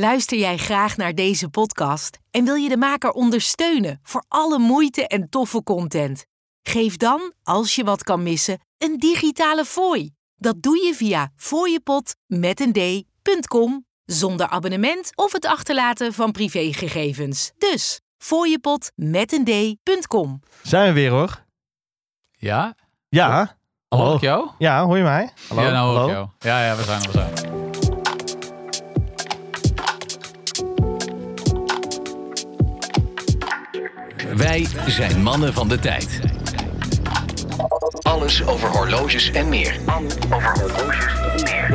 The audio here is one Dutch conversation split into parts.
Luister jij graag naar deze podcast en wil je de maker ondersteunen voor alle moeite en toffe content? Geef dan, als je wat kan missen, een digitale fooi. Dat doe je via fooiepot met een d.com zonder abonnement of het achterlaten van privégegevens. Dus fooiepot met een d.com. Zijn we weer hoor. Ja? Ja. Hoor Hallo. ik jou? Ja, hoor je mij? Hallo. Ja, nou hoor Hallo. ik jou. Ja, ja, we zijn er, we zijn Wij zijn mannen van de tijd. Alles over horloges en meer. Mannen van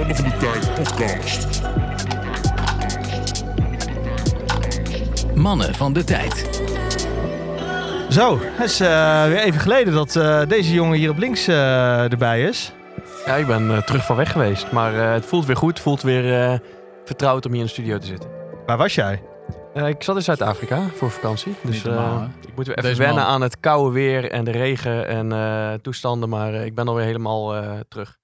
de Tijd podcast. Mannen van de tijd. Zo, het is eh, weer even geleden dat eh, deze jongen hier op links eh, erbij is. Ja, ik ben terug van weg geweest. Maar eh, het voelt weer goed. Het voelt weer eh, vertrouwd om hier in de studio te zitten. Waar was jij? Eh, ik zat in Zuid-Afrika voor vakantie. Dus normaal, eh, ik moet weer even Deze wennen man. aan het koude weer en de regen en eh, toestanden. Maar ik ben alweer helemaal eh, terug.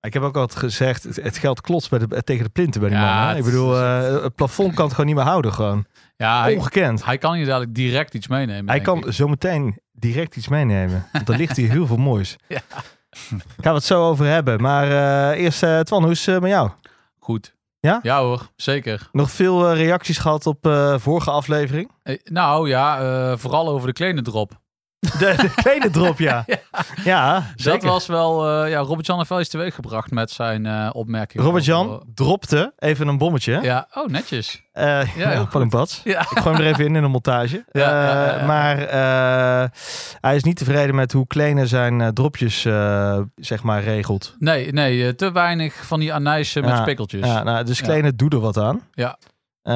Ik heb ook altijd gezegd, het, het geld klotst bij de, tegen de plinten bij die Ja, man. hè? Ik bedoel, eh, het plafond kan het gewoon niet meer houden gewoon. Ja, Ongekend. hij kan hier dadelijk direct iets meenemen. Hij kan ik. zometeen direct iets meenemen. Want er ligt hier heel veel moois. Ja. Gaan we het zo over hebben. Maar eh, eerst, eh Twan, hoe is het eh, met jou? Goed. Ja? Ja hoor, zeker. Nog veel eh, reacties gehad op eh vorige aflevering? Eh, nou ja, vooral over de kleine drop. De, de kleine drop, ja. Ja. Dat was wel, eh, ja, Robert-Jan heeft wel iets teweeg gebracht met zijn eh opmerking. Robert-Jan over- dropte even een bommetje. Ja, oh netjes. Eh, ja, heel van een pad. Ja. Ik gooi hem er even in in de montage. Ja, ja, ja, ja. Maar hij is niet tevreden met hoe Kleine zijn dropjes zeg maar regelt. Nee, nee, te weinig van die anijsen met Ja, spikkeltjes. Ja, nou, dus Ja. Kleine doet er wat aan. Ja. Eh,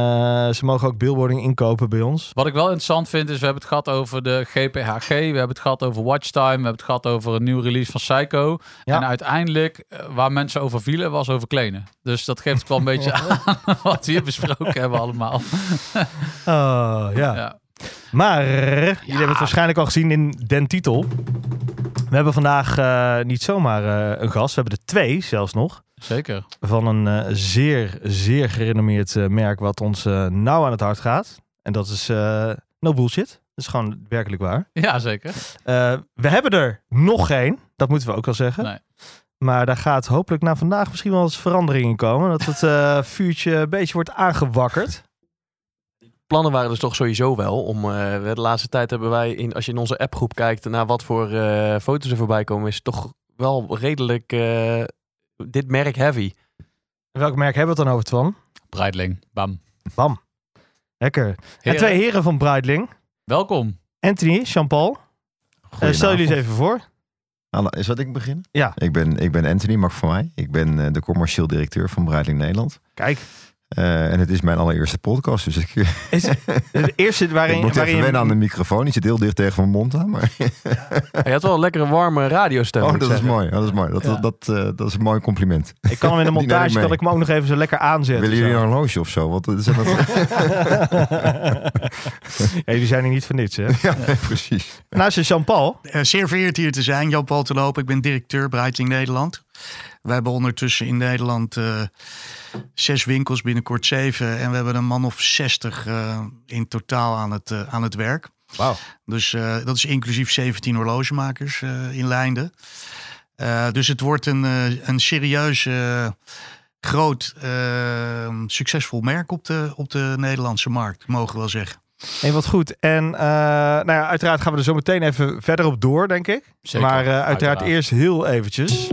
ze mogen ook billboarding inkopen bij ons. Wat ik wel interessant vind is, we hebben het gehad over de GPHG, we hebben het gehad over Watchtime, we hebben het gehad over een nieuwe release van Psycho. Ja. En uiteindelijk, eh, waar mensen over vielen, was over klenen. Dus dat geeft ook wel een beetje aan wat we hier besproken hebben allemaal. Oh, ja. Ja. Maar jullie hebben het waarschijnlijk al gezien in den titel. We hebben vandaag eh, niet zomaar eh, een gast. We hebben er twee zelfs nog. Zeker. Van een eh, zeer, zeer gerenommeerd merk wat ons nauw aan het hart gaat. En dat is no bullshit. Dat is gewoon werkelijk waar. Ja, zeker. We hebben er nog geen. Dat moeten we ook wel zeggen. Nee. Maar daar gaat hopelijk na vandaag misschien wel eens verandering in komen. Dat het vuurtje een beetje wordt aangewakkerd. Plannen waren dus toch sowieso wel om... eh, de laatste tijd hebben wij, in, als je in onze appgroep kijkt... naar wat voor eh, foto's er voorbij komen... is toch wel redelijk eh, dit merk heavy. Welk merk hebben we het dan over, Twan? Breitling. Bam. Bam. Lekker. En Heren, twee heren van Breitling. Welkom. Anthony, Jean-Paul. Eh, stel jullie eens even voor. Hallo, is wat ik beginnen? Ja. Ik ben, ik ben Anthony, mag voor mij. Ik ben eh, de commercieel directeur van Breitling Nederland. Kijk, Eh, en het is mijn allereerste podcast, dus ik, is de eerste waarin, ik moet waarin even wennen aan de microfoon. Die zit heel dicht tegen mijn mond aan. Maar, Hij had wel een lekkere warme radiostem. oh, ik dat is mooi. Dat is mooi. Dat, Ja. dat, eh, dat is een mooi compliment. ik kan hem in de montage kan ik hem ook nog even zo lekker aanzetten. Willen jullie een horloge of zo? Want dat is dat... Ja, jullie zijn hier niet voor niets, hè? ja, nee, precies. Naast je Jean-Paul. Eh, zeer vereerd hier te zijn. Jan-Paul te lopen. Ik ben directeur Breitling Nederland. We hebben ondertussen in Nederland eh, zes winkels, binnenkort zeven. En we hebben een man of zestig eh, in totaal aan het, eh, aan het werk. Wauw. Dus eh, dat is inclusief 17 horlogemakers eh, in Leinden. Eh, dus het wordt een, eh, een serieus, eh, groot, succesvol merk op de, op de Nederlandse markt, mogen we wel zeggen. En wat goed. En eh, nou ja, uiteraard gaan we er zo meteen even verder op door, denk ik. Zeker. maar eh, uiteraard, Uiteraard. eerst heel eventjes.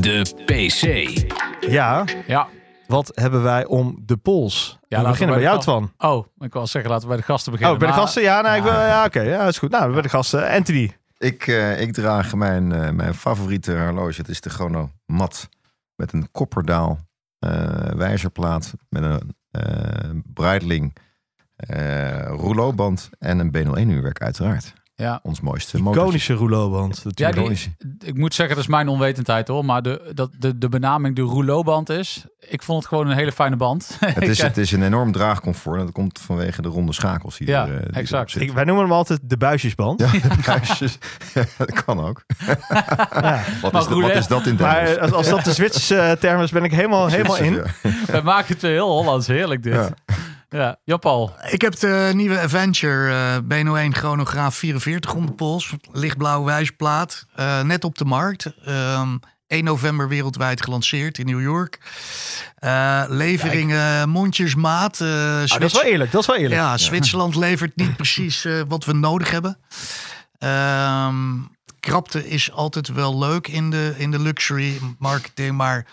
De PC. Ja, Ja. wat hebben wij om de pols? we laten we beginnen bij bij jou, Twan. Oh, ik wil zeggen, laten we bij de gasten beginnen. Oh, bij de Maar- gasten? Ja, nou, ik wil, Ja. ja oké. ja, is goed. Nou, bij de gasten. Anthony. Ik, eh, ik draag mijn, eh, mijn favoriete horloge. Het is de Chrono Mat. Met een kopperdaal eh, wijzerplaat. Met een eh Breitling eh rouleauband. En een B01 uurwerk uiteraard. Ja, ons mooiste. Iconische rouleauband. Ja, die-. Ik moet zeggen, dat is mijn onwetendheid hoor. Maar de, dat de, de benaming de rouleauband is. Ik vond het gewoon een hele fijne band. Het is, het is een enorm draagcomfort. En dat komt vanwege de ronde schakels die Ja, er, eh, die exact. Ik- wij noemen hem altijd de buisjesband. Ja, de buisjes. dat kan ook. Ja. Wat, is, de- wat is dat in Maar Duits? als, als dat de Zwitserse eh, term is, ben ik helemaal, helemaal in. Ja. We maken het weer heel Hollands. Heerlijk dit. Ja. Jan-Paul. Ik heb de nieuwe Adventure eh Beno 1 chronograaf 44 om de pols. Lichtblauwe wijsplaat. eh, net op de markt. Ehm 1 november wereldwijd gelanceerd in New York. Eh, leveringen mondjesmaat. eh, Ah, dat is wel eerlijk, dat is wel eerlijk. ja, Zwitserland levert niet precies eh, wat we nodig hebben. Ehm, krapte is altijd wel leuk in de, in de luxury marketing. Maar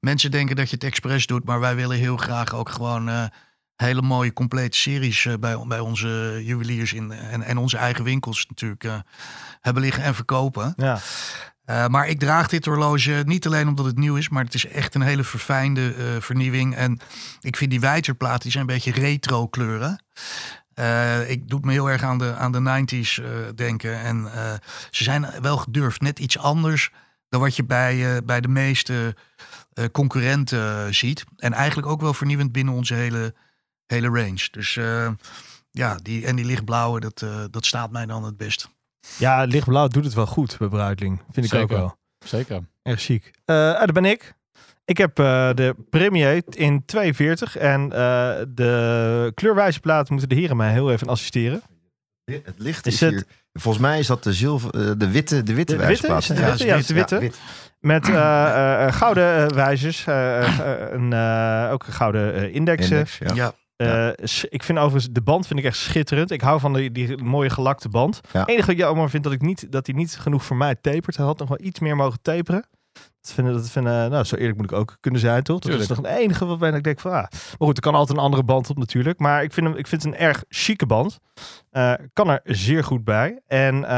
mensen denken dat je het expres doet. Maar wij willen heel graag ook gewoon eh, hele mooie complete series eh, bij, bij onze juweliers in, en, en onze eigen winkels natuurlijk eh, hebben liggen en verkopen. Ja. Eh, maar ik draag dit horloge niet alleen omdat het nieuw is, maar het is echt een hele verfijnde vernieuwing. En ik vind die wijzerplaten, die zijn een beetje retro kleuren. Ik doe me heel erg aan de, aan de 90s eh, denken. En ze zijn wel gedurfd. Net iets anders dan wat je bij, bij de meeste concurrenten ziet. En eigenlijk ook wel vernieuwend binnen onze hele, hele range. Dus eh, ja, die, en die lichtblauwe, dat, eh, dat staat mij dan het best. ja, lichtblauw doet het wel goed bij Bruidling. Vind ik ook wel. Zeker. Erg chic. Eh ah, daar ben ik. Ik heb eh, de Premier in 42 en eh, de kleurwijzerplaat moeten de heren mij heel even assisteren. Het licht Is is, het- hier. Volgens mij is dat de, zilver, de witte, de witte De witte? wijsplaat. Is het de Ja, witte? Ja, wit. Met eh, eh, eh, gouden wijzers. eh, eh, een, eh, ook gouden indexen. Index, ja. Ja. Eh, ik vind overigens de band vind ik echt schitterend. Ik hou van die, die mooie gelakte band. Ja. Het enige wat ik jammer vind dat ik niet dat hij niet genoeg voor mij tapert. Hij had nog wel iets meer mogen taperen. Dat vinden, dat vinden, nou, zo eerlijk moet ik ook kunnen zijn, toch? Dat is toch het enige wat ik denk van, ah. Maar goed, er kan altijd een andere band op natuurlijk. Maar ik vind, hem, ik vind het een erg chique band. Eh, kan er zeer goed bij. En eh,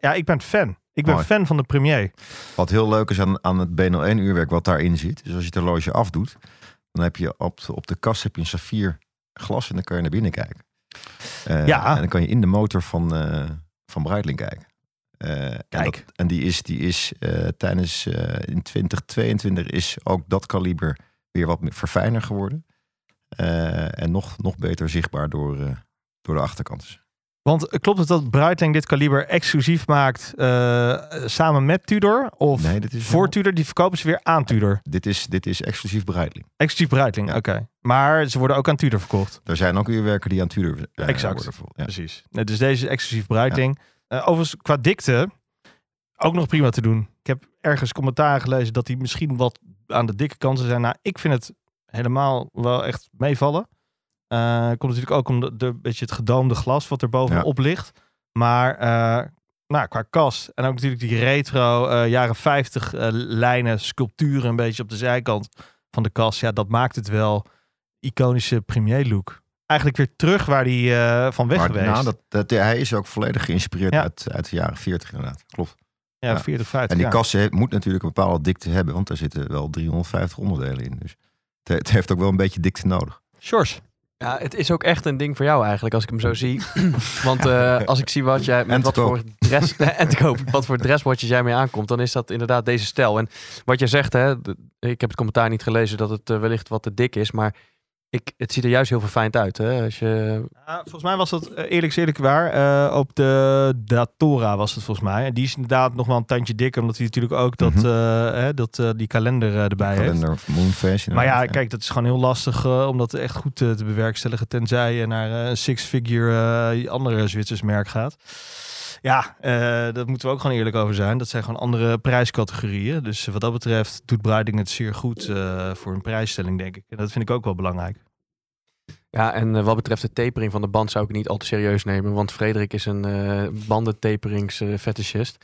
ja, ik ben fan. Ik ben Mooi. fan van de premier. Wat heel leuk is aan, aan het B01 uurwerk wat daarin zit. Dus als je het horloge afdoet, dan heb je op, de- op de kast heb je een saffier glas en dan kan je naar binnen kijken. Eh, Ja. En dan kan je in de motor van, eh van Breitling kijken. Eh, en Kijk. dat- En, die is, die is tijdens in 2022 is ook dat kaliber weer wat meer verfijner geworden. En nog, nog beter zichtbaar door, door de achterkant. Want eh, klopt het dat Breitling dit kaliber exclusief maakt eh, samen met Tudor? Of Nee, dit is voor Tudor? Die verkopen ze weer aan Tudor. dit is, dit is exclusief Breitling. Exclusief Breitling, Ja. oké. Maar ze worden ook aan Tudor verkocht. Er zijn ook uurwerken die aan Tudor eh, Exact. worden. vol- Ja. Precies. Nee, dus deze is exclusief Breitling. Eh, overigens, qua dikte, ook nog prima te doen. Ik heb ergens commentaar gelezen dat die misschien wat aan de dikke kanten zijn. Nou, ik vind het helemaal wel echt meevallen. Eh komt natuurlijk ook om de, de beetje het gedoomde glas wat er bovenop ligt. Maar eh, nou, qua kast en ook natuurlijk die retro eh, jaren 50 eh, lijnen, sculpturen een beetje op de zijkant van de kast. Ja, dat maakt het wel iconische premier look. Eigenlijk weer terug waar die van weg Maar geweest. nou, dat, dat, ja, hij is ook volledig geïnspireerd Ja. uit, uit de jaren 40 inderdaad. Klopt. ja, ja. 40, 50. En die ja. kast he- moet natuurlijk een bepaalde dikte hebben, want daar zitten wel 350 onderdelen in. Dus het, het heeft ook wel een beetje dikte nodig. Sjors. Ja, het is ook echt een ding voor jou eigenlijk, als ik hem zo zie. Want eh, als ik zie wat jij met wat voor dress en te koop, wat voor dresswatches jij mee aankomt, dan is dat inderdaad deze stijl. En wat jij zegt, hè, ik heb het commentaar niet gelezen dat het eh, wellicht wat te dik is, maar ik, het ziet er juist heel verfijnd uit. Hè? Als je, Ja, volgens mij was dat eh, eerlijk eerlijk waar. eh, op de Datora was het volgens mij. En die is inderdaad nog wel een tandje dikker. Omdat hij natuurlijk ook dat, Mhm. eh, hè, dat, die kalender erbij heeft. Kalender Moonface. Maar ja, kijk, dat is gewoon heel lastig eh, om dat echt goed te bewerkstelligen. Tenzij je naar eh, een six-figure eh, andere Zwitsers merk gaat. Ja, eh daar moeten we ook gewoon eerlijk over zijn. Dat zijn gewoon andere prijscategorieën. Dus wat dat betreft doet Breitling het zeer goed eh, voor een prijsstelling, denk ik. En dat vind ik ook wel belangrijk. Ja, en eh, wat betreft de tapering van de band zou ik het niet al te serieus nemen, want Frederik is een eh bandentaperings-fetishist.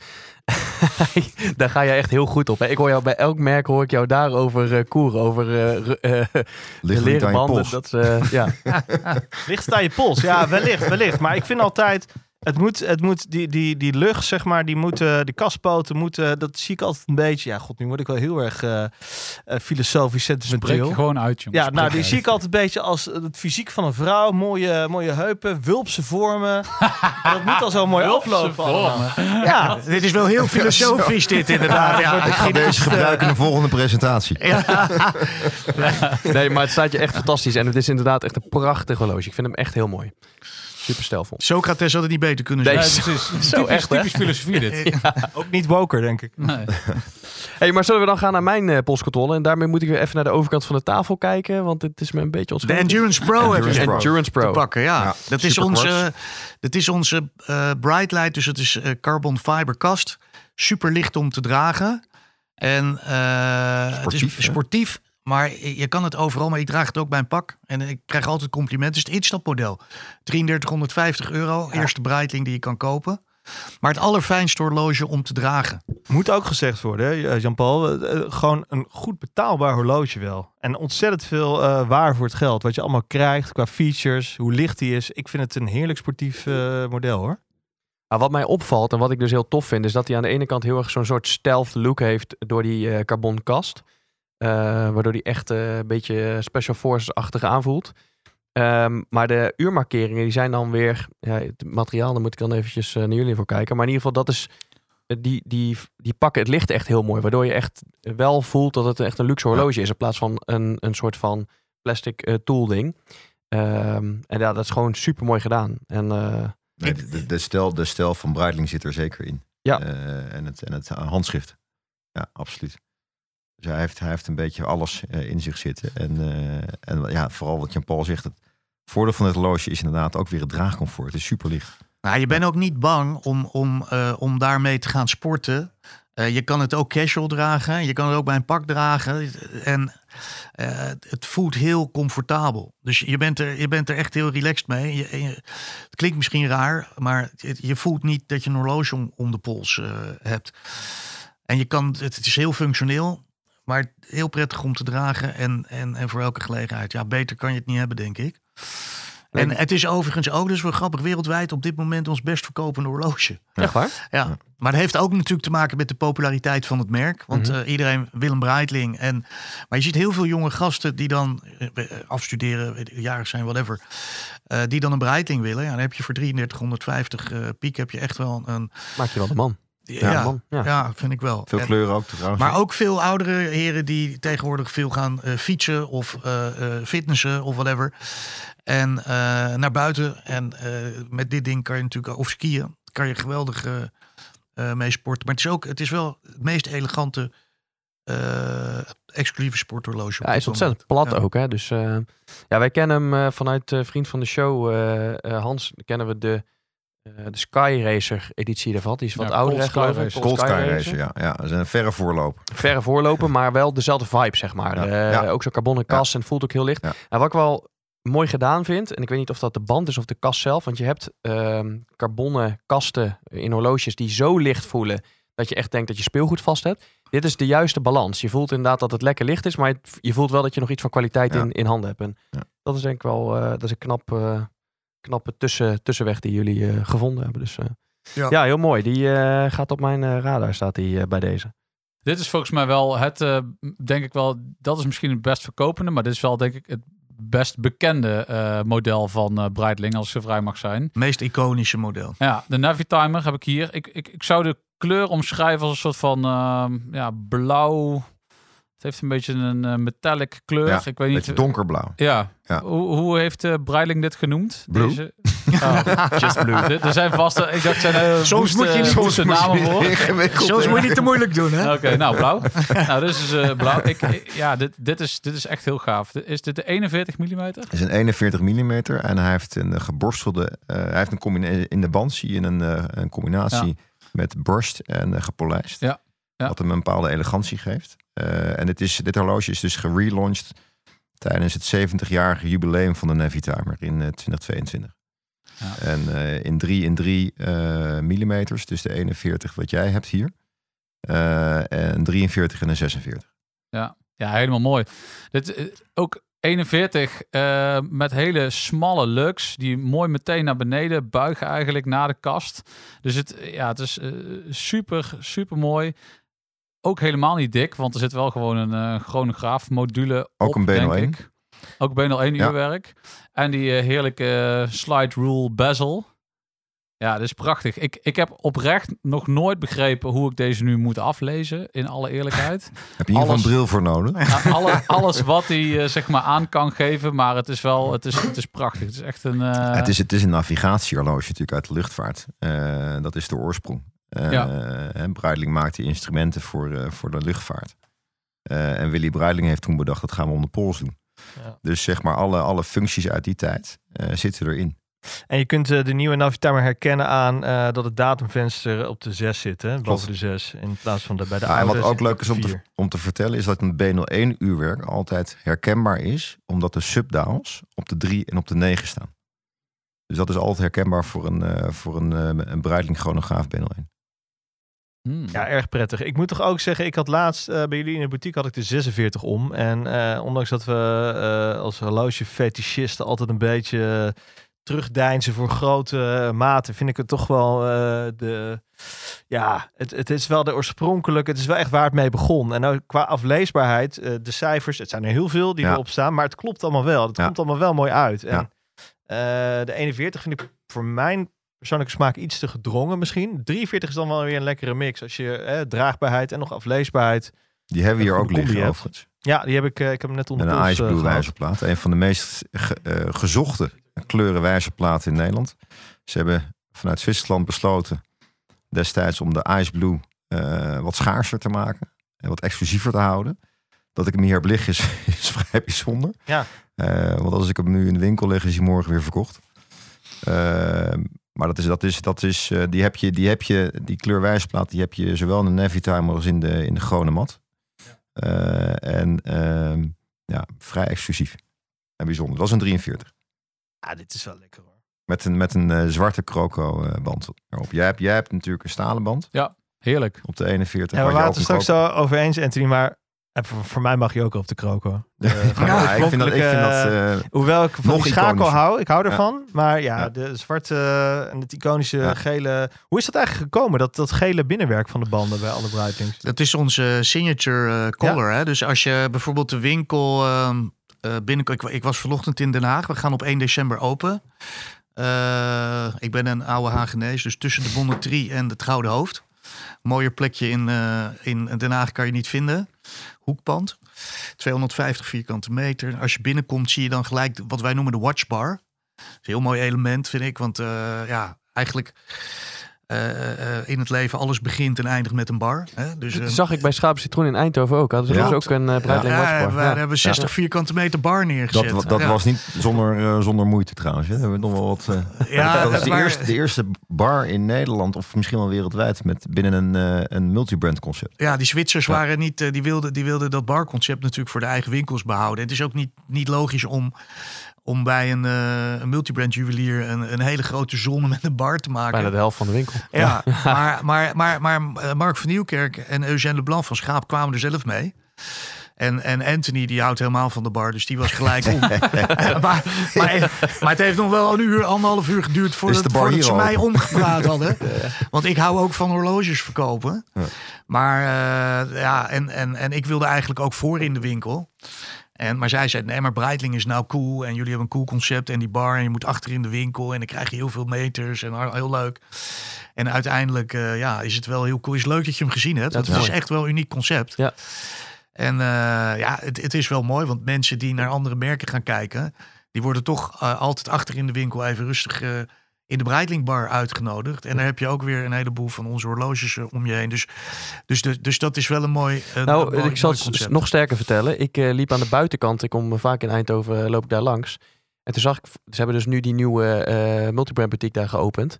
daar ga je echt heel goed op. Hè? Ik hoor jou bij elk merk hoor ik jou daarover eh koeren, over eh, eh, er niet leren aan je banden. pols. Dat, is, eh, ja. Ligt aan je pols? Ja, wellicht, wellicht. Maar ik vind altijd... Het moet, het moet die, die, die lucht, zeg maar, die moeten, die kaspoten moeten, dat zie ik altijd een beetje. Ja, god, nu word ik wel heel erg eh, eh, filosofisch Spreek je sentimenteel. gewoon uit, jongen. Ja, nou, die Spreek zie ik altijd een beetje als het fysiek van een vrouw. Mooie, mooie heupen, wulpse vormen. En dat moet al zo mooi aflopen. Ja, Dit is wel heel filosofisch dit inderdaad. Ja, Ik ga deze gebruiken in de volgende presentatie. Nee, maar het staat je echt fantastisch. En het is inderdaad echt een prachtig horloge. Ik vind hem echt heel mooi. Super stijlvol. Socrates had het niet beter kunnen Nee, zijn. Ja, precies. Zo typisch, echt, hè? typisch filosofie dit. ook niet woker, denk ik. Nee. Hey, maar zullen we dan gaan naar mijn eh, polscontrole? En daarmee moet ik weer even naar de overkant van de tafel kijken. Want het is me een beetje De ontschoten. Endurance Pro heb je Endurance Pro. Endurance Pro. te pakken, ja. Ja, dat, is onze, dat is onze eh Bright Light, dus het is eh, carbon fiber kast. Super licht om te dragen. En eh, het Sportief, is hè? sportief, maar je kan het overal. Maar ik draag het ook bij een pak. En ik krijg altijd complimenten. Het is het instapmodel. 3350 euro, eerste Breitling die je kan kopen. Maar het allerfijnste horloge om te dragen. Moet ook gezegd worden, hè, eh, Jean-Paul. eh, eh, Gewoon een goed betaalbaar horloge wel. En ontzettend veel eh, waar voor het geld. Wat je allemaal krijgt qua features, hoe licht die is. Ik vind het een heerlijk sportief eh, model hoor. Maar wat mij opvalt en wat ik dus heel tof vind, is dat hij aan de ene kant heel erg zo'n soort stealth look heeft door die eh carbon kast. Eh, waardoor hij echt eh, een beetje special forces-achtig aanvoelt. Ehm, maar de uurmarkeringen die zijn dan weer, ja, het materiaal, daar moet ik dan eventjes eh, naar jullie voor kijken. Maar in ieder geval, dat is, die, die, die pakken het licht echt heel mooi. Waardoor je echt wel voelt dat het echt een luxe horloge is. In plaats van een, een soort van plastic eh, tool ding. Ehm, en ja, dat is gewoon super mooi gedaan. En eh, Nee, de, de, de stijl, de stijl van Breitling zit er zeker in. Ja. Eh, en, het, en het handschrift. Ja, absoluut. Dus hij heeft, hij heeft een beetje alles eh, in zich zitten. En, eh, en ja, vooral wat Jan-Paul zegt. Het voordeel van het horloge is inderdaad ook weer het draagcomfort. Het is super licht. Nou, je bent ook niet bang om, om, eh, om daarmee te gaan sporten. Je kan het ook casual dragen. Je kan het ook bij een pak dragen. En het voelt heel comfortabel. Dus je bent er, je bent er echt heel relaxed mee. Je, het klinkt misschien raar, maar je voelt niet dat je een horloge om, de pols hebt. En je kan, het, het is heel functioneel, maar heel prettig om te dragen. En, en, en voor elke gelegenheid. Ja, beter kan je het niet hebben, denk ik. En het is overigens ook, dus wel grappig, wereldwijd op dit moment ons best verkopende horloge. echt waar? Ja, maar het heeft ook natuurlijk te maken met de populariteit van het merk. Want Mhm. eh, iedereen wil een Breitling. En, maar je ziet heel veel jonge gasten die dan eh, afstuderen, weet ik, jarig zijn, whatever. eh, die dan een Breitling willen. Ja, dan heb je voor 3350 eh, piek heb je echt wel een... Maak je wel de man. Ja, ja, man. Ja. vind ik wel. Veel En- kleuren ook trouwens. maar ook veel oudere heren die tegenwoordig veel gaan eh, fietsen of eh, eh, fitnessen of whatever. En naar buiten. En met dit ding kan je natuurlijk, of skiën, kan je geweldig mee sporten. Maar het is ook, het is wel het meest elegante exclusieve sporthorloge. Ja, hij is ontzettend moment. plat Ja. ook. Hè? Dus ja, wij kennen hem vanuit vriend van de show, Hans, kennen we de, eh, de Sky Racer editie daarvan. Die is wat Ja, ouder, Cold geloof Sky ik. Racer. Cold Sky Racer, ja. ja. Dat is een verre voorloper. Verre voorlopen, maar wel dezelfde vibe, zeg maar. Ja, Eh, ja. Ook zo'n carbonnen kast en het voelt ook heel licht. Ja. En wat ik wel mooi gedaan vind, en ik weet niet of dat de band is of de kast zelf, want je hebt ehm carbonnen kasten in horloges die zo licht voelen dat je echt denkt dat je speelgoed vast hebt. Dit is de juiste balans. Je voelt inderdaad dat het lekker licht is, maar je voelt wel dat je nog iets van kwaliteit Ja. in, in handen hebt. En Ja. dat is denk ik wel, eh, dat is een knap, eh, knappe tussen, tussenweg die jullie eh, gevonden hebben. Dus eh, Ja. ja. heel mooi. Die eh, gaat op mijn eh, radar, staat die eh, bij deze. Dit is volgens mij wel het, eh, denk ik wel, dat is misschien het best verkopende, maar dit is wel denk ik het best bekende eh, model van eh Breitling, als ze vrij mag zijn. Meest iconische model. Ja, de Navitimer heb ik hier. Ik, ik, ik zou de kleur omschrijven als een soort van ehm, ja, blauw. Het heeft een beetje een eh, metallic kleur. Ja, ik weet Beetje niet. donkerblauw. Ja. Ja. Hoe, hoe heeft uh, Breitling dit genoemd? Blue. Deze? Oh, just blue. Er- Er zijn vast, ik dacht, zijn Soms moet je niet- soms namen voor. ingewikkeld. Soms moet je niet te moeilijk doen, hè? Oké, nou blauw. nou, dit is eh, blauw. Ik, ik- ja, dit, dit, is, dit is echt heel gaaf. Is dit de 41 mm? Het is een 41 mm en hij heeft een eh, geborstelde. eh, hij heeft een combinatie in de band zie je een, eh, een combinatie met borst en eh, gepolijst. Ja, ja. Wat hem een bepaalde elegantie geeft. Eh, en het is, dit horloge is dus gerelaunched tijdens het 70-jarige jubileum van de Navitimer in eh, 2022. Ja. En eh, in 3 in 3 millimeters, dus de 41 wat jij hebt hier. eh, en 43 en een 46. Ja, helemaal mooi. Dit, eh, ook 41 eh, met hele smalle lugs die mooi meteen naar beneden buigen eigenlijk naar de kast. Dus het, ja, het is eh, super, super mooi. Ook helemaal niet dik, want er zit wel gewoon een eh chronograaf module Ook op, een denk B01? ik. Ook bijna 1 Ja. uurwerk. En die eh, heerlijke slide rule bezel. Ja, dat is prachtig. Ik, ik heb oprecht nog nooit begrepen hoe ik deze nu moet aflezen, in alle eerlijkheid. Heb je hier een bril voor nodig? Ja, alle, alles wat hij eh, zeg maar aan kan geven, maar het is wel, het is, het is prachtig. Het is echt een... eh, het, is, het is een navigatiehorloge natuurlijk uit de luchtvaart. Eh, dat is de oorsprong. Eh Ja. en Breitling maakt die instrumenten voor, eh, voor de luchtvaart. Eh, en Willy Breitling heeft toen bedacht, dat gaan we om de pols doen. Ja. Dus zeg maar alle, alle functies uit die tijd eh, zitten erin. En je kunt eh, de nieuwe Navitimer herkennen aan eh, dat het datumvenster op de 6 zit, hè? boven de 6, in plaats van de, bij de Ja, en wat ook leuk is om te, om te vertellen, is dat een B01 uurwerk altijd herkenbaar is, omdat de subdials op de 3 en op de 9 staan. Dus dat is altijd herkenbaar voor een, eh voor een, eh, een Breitling chronograaf B01. Hmm. Ja, erg prettig. Ik moet toch ook zeggen, ik had laatst eh, bij jullie in de boutique had ik de 46 om. En eh, ondanks dat we eh, als horlogefetischisten altijd een beetje terugdeinzen voor grote maten, vind ik het toch wel eh, de... Ja, het, het is wel de oorspronkelijke, het is wel echt waar het mee begon. En ook qua afleesbaarheid, eh, de cijfers, het zijn er heel veel die Ja. erop staan, maar het klopt allemaal wel. Het Ja. komt allemaal wel mooi uit. En, Ja. eh, de 41 vind ik voor mijn persoonlijke smaak iets te gedrongen misschien. 43 is dan wel weer een lekkere mix. Als je eh, draagbaarheid en nog afleesbaarheid. Die hebben we hier ook liggen overigens. Ja, die heb ik, eh, ik heb hem net onder En de een Ice eh, Blue wijzerplaat. Een van de meest ge- eh, gezochte kleuren wijzerplaten in Nederland. Ze hebben vanuit Zwitserland besloten destijds om de Ice Blue wat schaarser te maken. En wat exclusiever te houden. Dat ik hem hier heb liggen is, is vrij bijzonder. Ja. Want als ik hem nu in de winkel leg, is hij morgen weer verkocht. Maar dat is, dat is, dat is, eh, die heb je, die heb je, die kleur wijzerplaat, die heb je zowel in de Navitimer als in de, in de Chronomat. Eh, en ehm, ja, vrij exclusief. En bijzonder. Dat was een 43. Ja, dit is wel lekker hoor. Met een, met een eh, zwarte croco eh, band erop. Jij hebt, jij hebt natuurlijk een stalen band Heerlijk. op de 41. En we waren het er straks zo over eens, Anthony, maar eh, voor, voor mij mag je ook op de kroko. De, Ja, ik vind dat, ik vind dat eh, Hoewel ik van die schakel iconischer. hou, ik hou ervan. Maar ja, Ja. de zwarte eh, en het iconische gele... Hoe is dat eigenlijk gekomen, dat, dat gele binnenwerk van de banden bij alle Breitlings? Dat is onze signature eh, color. Hè? Dus als je bijvoorbeeld de winkel ehm eh binnenkomt. Ik, ik was vanochtend in Den Haag. We gaan op 1 december open. Ik ben een oude Hagenees, dus tussen de Bonnetrie en het Gouden Hoofd. Mooier plekje in, in Den Haag kan je niet vinden. Hoekpand. 250 vierkante meter. Als je binnenkomt zie je dan gelijk wat wij noemen de watchbar. Dat is een heel mooi element vind ik. Want eh, ja, eigenlijk in het leven alles begint en eindigt met een bar. Hè? Dus, Dat eh, zag ik bij Schapen Citroen in Eindhoven ook. Hadden ze Ja. dus ook een uh, Breitling ja, watchbar. we Ja. hebben 60 vierkante meter bar neergezet. dat, dat Ja. was niet zonder, eh, zonder moeite trouwens. Hè. We hebben nog wel wat. eh, Ja, dat is de, eerste, de eerste bar in Nederland, of misschien wel wereldwijd, met binnen een, eh, een multibrand concept. Ja, die Zwitsers Ja. waren niet, eh, die, wilden, die wilden dat barconcept natuurlijk voor de eigen winkels behouden. Het is ook niet, niet logisch om, om bij een, eh, een multibrand juwelier een, een hele grote zone met een bar te maken. Bijna de helft van de winkel. Ja, maar, maar, maar, maar eh, Mark van Nieuwkerk en Eugène Leblanc van Schaap kwamen er zelf mee. En, en Anthony, die houdt helemaal van de bar, dus die was gelijk om. maar, maar, maar het heeft nog wel een uur, anderhalf uur geduurd voordat, bar voordat ze mij omgepraat hadden. Want ik hou ook van horloges verkopen. Ja. Maar eh, ja, en, en, en ik wilde eigenlijk ook voor in de winkel. En, maar zij zei, nee, maar Breitling is nou cool. En jullie hebben een cool concept en die bar. En je moet achter in de winkel. En dan krijg je heel veel meters. En heel leuk. En uiteindelijk eh, ja, is het wel heel cool. Is leuk dat je hem gezien hebt. Dat want is het is echt wel een uniek concept. Ja. En eh, ja, het, het is wel mooi. Want mensen die naar andere merken gaan kijken... die worden toch eh, altijd achter in de winkel even rustig... eh, in de Breitling bar uitgenodigd. En daar heb je ook weer een heleboel van onze horloges eh, om je heen. Dus, dus, dus, dus dat is wel een mooi een, Nou, mooi- ik zal het nog sterker vertellen. Ik eh, liep aan de buitenkant. Ik kom vaak in Eindhoven, eh, loop ik daar langs. En toen zag ik, ze hebben dus nu die nieuwe eh multibrand boutique daar geopend.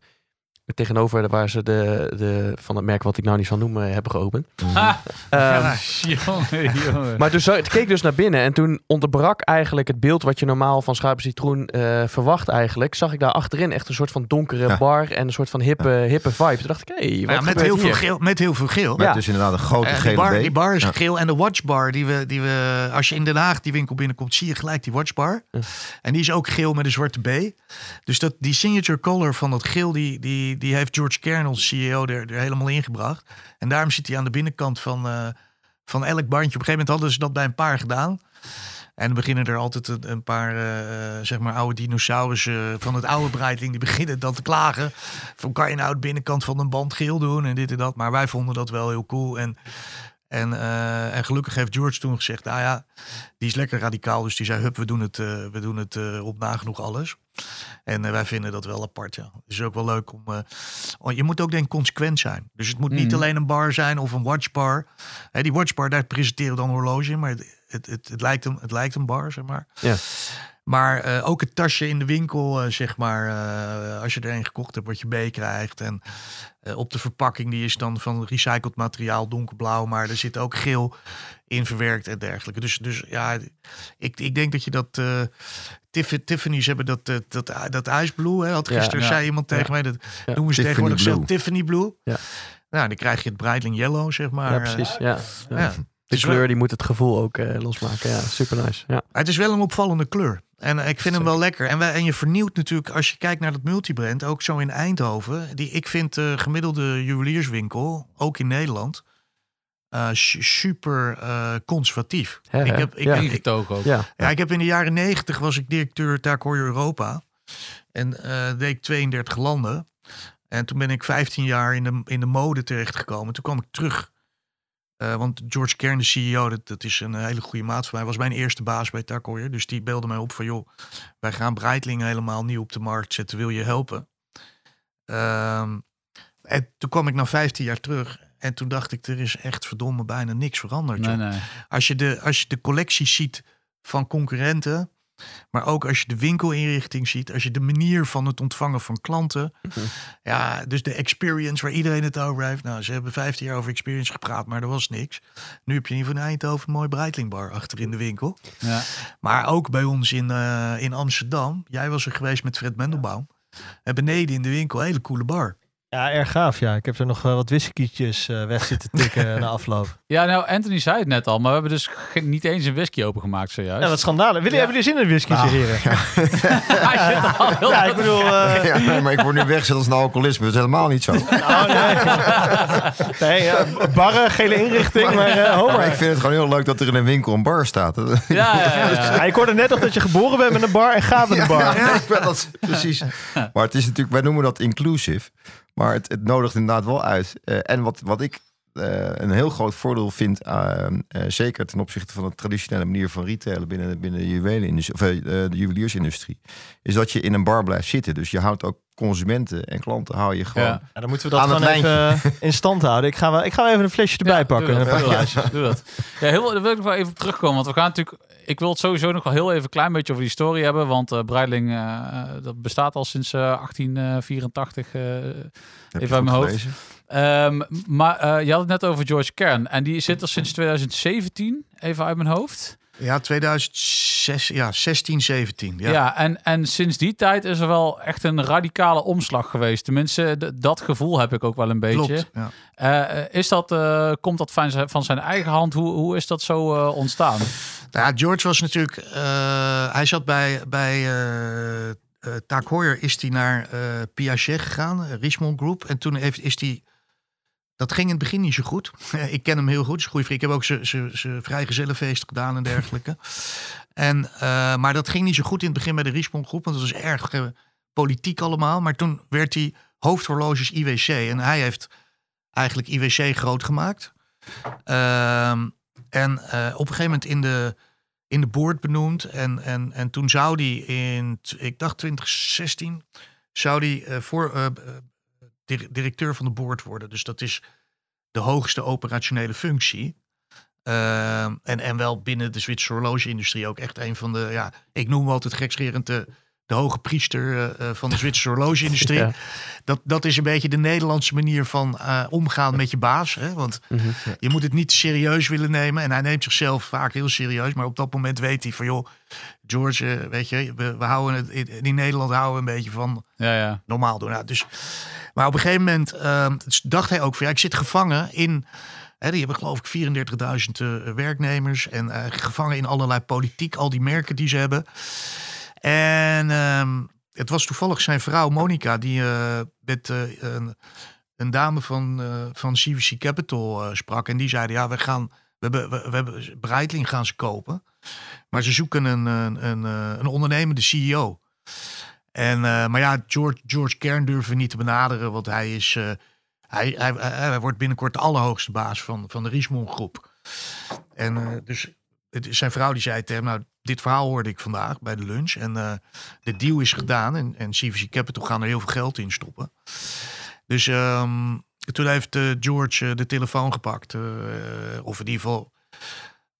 Tegenover waar ze de, de, van het merk wat ik nou niet zal noemen hebben geopend. Ah, Ehm, jongen, jongen. maar toen, zo- toen keek dus naar binnen en toen onderbrak eigenlijk het beeld wat je normaal van Schuipen Citroen eh, verwacht eigenlijk. Zag ik daar achterin echt een soort van donkere Ja. bar en een soort van hippe, hippe vibe. Toen dacht ik, hé, hey, wat ja, met, heel veel geel, met heel veel geel. Met Ja. dus inderdaad een grote Eh, die, gele bar, die bar is Ja. geel. En de watchbar, die we, die we, als je in Den Haag die winkel binnenkomt, zie je gelijk die watchbar. Ja. En die is ook geel met een zwarte B. Dus dat, die signature color van dat geel, die, die, die heeft George Kern, CEO, er, er helemaal ingebracht. En daarom zit hij aan de binnenkant van, eh, van elk bandje. Op een gegeven moment hadden ze dat bij een paar gedaan. En dan beginnen er altijd een, een paar, eh, eh, zeg maar, oude dinosaurussen van het oude Breitling. Die beginnen dan te klagen. Van kan je nou de binnenkant van een band geel doen en dit en dat. Maar wij vonden dat wel heel cool. En, en, eh, en gelukkig heeft George toen gezegd, nou ja, die is lekker radicaal. Dus die zei, hup, we doen het, eh, we doen het eh, op nagenoeg alles. En wij vinden dat wel apart, ja. Het is ook wel leuk om... oh, je moet ook denk ik consequent zijn. Dus het moet niet Mhm. alleen een bar zijn of een watchbar. Hè, die watchbar, daar presenteren we dan horloge in. Maar het, het, het, het, lijkt een, het lijkt een bar, zeg maar. Ja. Maar eh, ook het tasje in de winkel, eh, zeg maar. eh, als je er een gekocht hebt, wat je meekrijgt. En op de verpakking, die is dan van recycled materiaal, donkerblauw. Maar er zit ook geel in verwerkt en dergelijke. Dus, dus ja, ik, ik denk dat je dat... Tiff- Tiffany's hebben dat, eh, dat, dat ijsblue. Hè, had gisteren Ja. zei iemand tegen mij. Dat noemen ze tegenwoordig zelf Blue. Tiffany Blue. Ja. Nou, dan krijg je het Breitling Yellow, zeg maar. Ja, precies. Ja. De kleur die moet het gevoel ook eh, losmaken. Ja, super nice. Ja. Het is wel een opvallende kleur. En eh, ik vind hem wel lekker. En, wij, en je vernieuwt natuurlijk, als je kijkt naar dat multibrand, ook zo in Eindhoven. Die, ik vind de gemiddelde juwelierswinkel, ook in Nederland, eh, su- super eh, conservatief. Ik, heb, ik, Ja. ik, ook. Ja. ja, ik heb in de jaren negentig was ik directeur Heuer Europa. En eh, deed ik 32 landen. En toen ben ik 15 jaar in de, in de mode terechtgekomen. Toen kwam ik terug. Eh, want George Kern, de CEO, dat, dat is een hele goede maat van mij. Was mijn eerste baas bij Taak Heuer. Dus die belde mij op van... joh, wij gaan Breitling helemaal nieuw op de markt zetten. Wil je helpen? Ehm, en toen kwam ik na 15 jaar terug. En toen dacht ik, er is echt verdomme bijna niks veranderd. Nee, nee. Als je de, als je de collecties ziet van concurrenten, maar ook als je de winkelinrichting ziet, als je de manier van het ontvangen van klanten, ja, dus de experience waar iedereen het over heeft. Nou, ze hebben 15 jaar over experience gepraat, maar er was niks. Nu heb je in ieder geval in Eindhoven een mooi Breitlingbar achter in de winkel. Ja. Maar ook bij ons in, eh, in Amsterdam, jij was er geweest met Fred Mendelbaum, en beneden in de winkel, hele coole bar. Ja, erg gaaf. Ja, ik heb er nog wel wat whiskytjes eh, weg zitten tikken na afloop. ja, nou, Anthony zei het net al, maar we hebben dus niet eens een whisky opengemaakt zojuist. Ja, wat schandalen. Willen Ja. hebben jullie zin in een whiskytje, Nou, heren? Hij zit al heel Ja, ik bedoel... eh, Ja, nee, maar ik word nu weggezet als een alcoholisme. Dat is helemaal niet zo. oh, nee. nee, ja, barren, gele inrichting, maar eh ho Maar maar. ik vind het gewoon heel leuk dat er in een winkel een bar staat. Ja, ja, ja, ja. Ja, ik hoorde net nog dat je geboren bent met een bar en gaat met een bar. Ja, ik ben dat precies. Maar het is natuurlijk, wij noemen dat inclusive. Maar het, het nodigt inderdaad wel uit. Eh, en wat, wat ik eh, een heel groot voordeel vind, eh, zeker ten opzichte van de traditionele manier van retailen binnen, binnen de, juwelenindustrie, of, eh, de juweliersindustrie, is dat je in een bar blijft zitten. Dus je houdt ook consumenten en klanten hou je gewoon. Ja. Dan moeten we dat Aan het gewoon even in stand houden. Ik ga wel, ik ga wel even een flesje erbij Ja, pakken. Doe dat, doe dat, doe dat. Ja, heel, daar wil ik nog wel even op terugkomen. Want we gaan natuurlijk... Ik wil het sowieso nog wel heel even een klein beetje over die story hebben. Want eh Breitling, eh, dat bestaat al sinds eh, 1884. eh, Heb Even uit mijn hoofd. Ehm, maar eh, je had het net over George Kern. En die zit er sinds 2017, even uit mijn hoofd. Ja, 2006, ja, 16, 17. Ja. Ja, en, en sinds die tijd is er wel echt een radicale omslag geweest. Tenminste, dat gevoel heb ik ook wel een beetje. Klopt. Ja. Is dat, eh, komt dat van zijn, van zijn eigen hand? Hoe, hoe is dat zo eh, ontstaan? Nou, ja, George was natuurlijk. eh, hij zat bij. bij eh, Taak Heuer is hij naar Piaget gegaan, Richemont Group. En toen heeft, is hij. Dat ging in het begin niet zo goed. ik ken hem heel goed, is goede. Ik heb ook zijn vrijgezellenfeest gedaan en dergelijke. En, maar dat ging niet zo goed in het begin bij de Richemont Groep. Want dat was erg politiek allemaal. Maar toen werd hij hoofdhorloges IWC. En hij heeft eigenlijk IWC groot gemaakt. Ehm, en eh, op een gegeven moment in de, in de board benoemd. En, en, en toen zou die in, ik dacht 2016, zou die eh, voor, eh, dir- directeur van de board worden. Dus dat is de hoogste operationele functie. Ehm, en, en wel binnen de Zwitserse horloge-industrie ook echt een van de, ja, ik noem altijd gekscherend de, de hoge priester eh, eh, van de Zwitserse horlogeindustrie. Ja. Dat, dat is een beetje de Nederlandse manier van eh, omgaan met je baas. Hè? Want Mhm. je moet het niet serieus willen nemen. En hij neemt zichzelf vaak heel serieus. Maar op dat moment weet hij van, joh, George, weet je, we, we houden het in, in Nederland houden we een beetje van Ja, ja. normaal doen. Nou, dus, maar op een gegeven moment ehm, dacht hij ook van, ja, ik zit gevangen in... Hè, die hebben geloof ik 34.000 eh, werknemers en eh, gevangen in allerlei politiek, al die merken die ze hebben. En ehm, het was toevallig zijn vrouw Monica die eh, met eh, een, een dame van, eh, van CVC Capital sprak. En die zeiden, ja, we gaan, we hebben, we, hebben Breitling gaan ze kopen. Maar ze zoeken een, een, een, een ondernemende CEO. En, maar ja, George, George Kern durven niet te benaderen, want hij is... hij, hij, hij, wordt binnenkort de allerhoogste baas van, van de Richemont groep. En dus het, zijn vrouw die zei tegen hem, nou, dit verhaal hoorde ik vandaag bij de lunch. En eh, de deal is gedaan en, en CVC Capital gaan er heel veel geld in stoppen. Dus ehm, toen heeft eh, George eh, de telefoon gepakt. of in ieder geval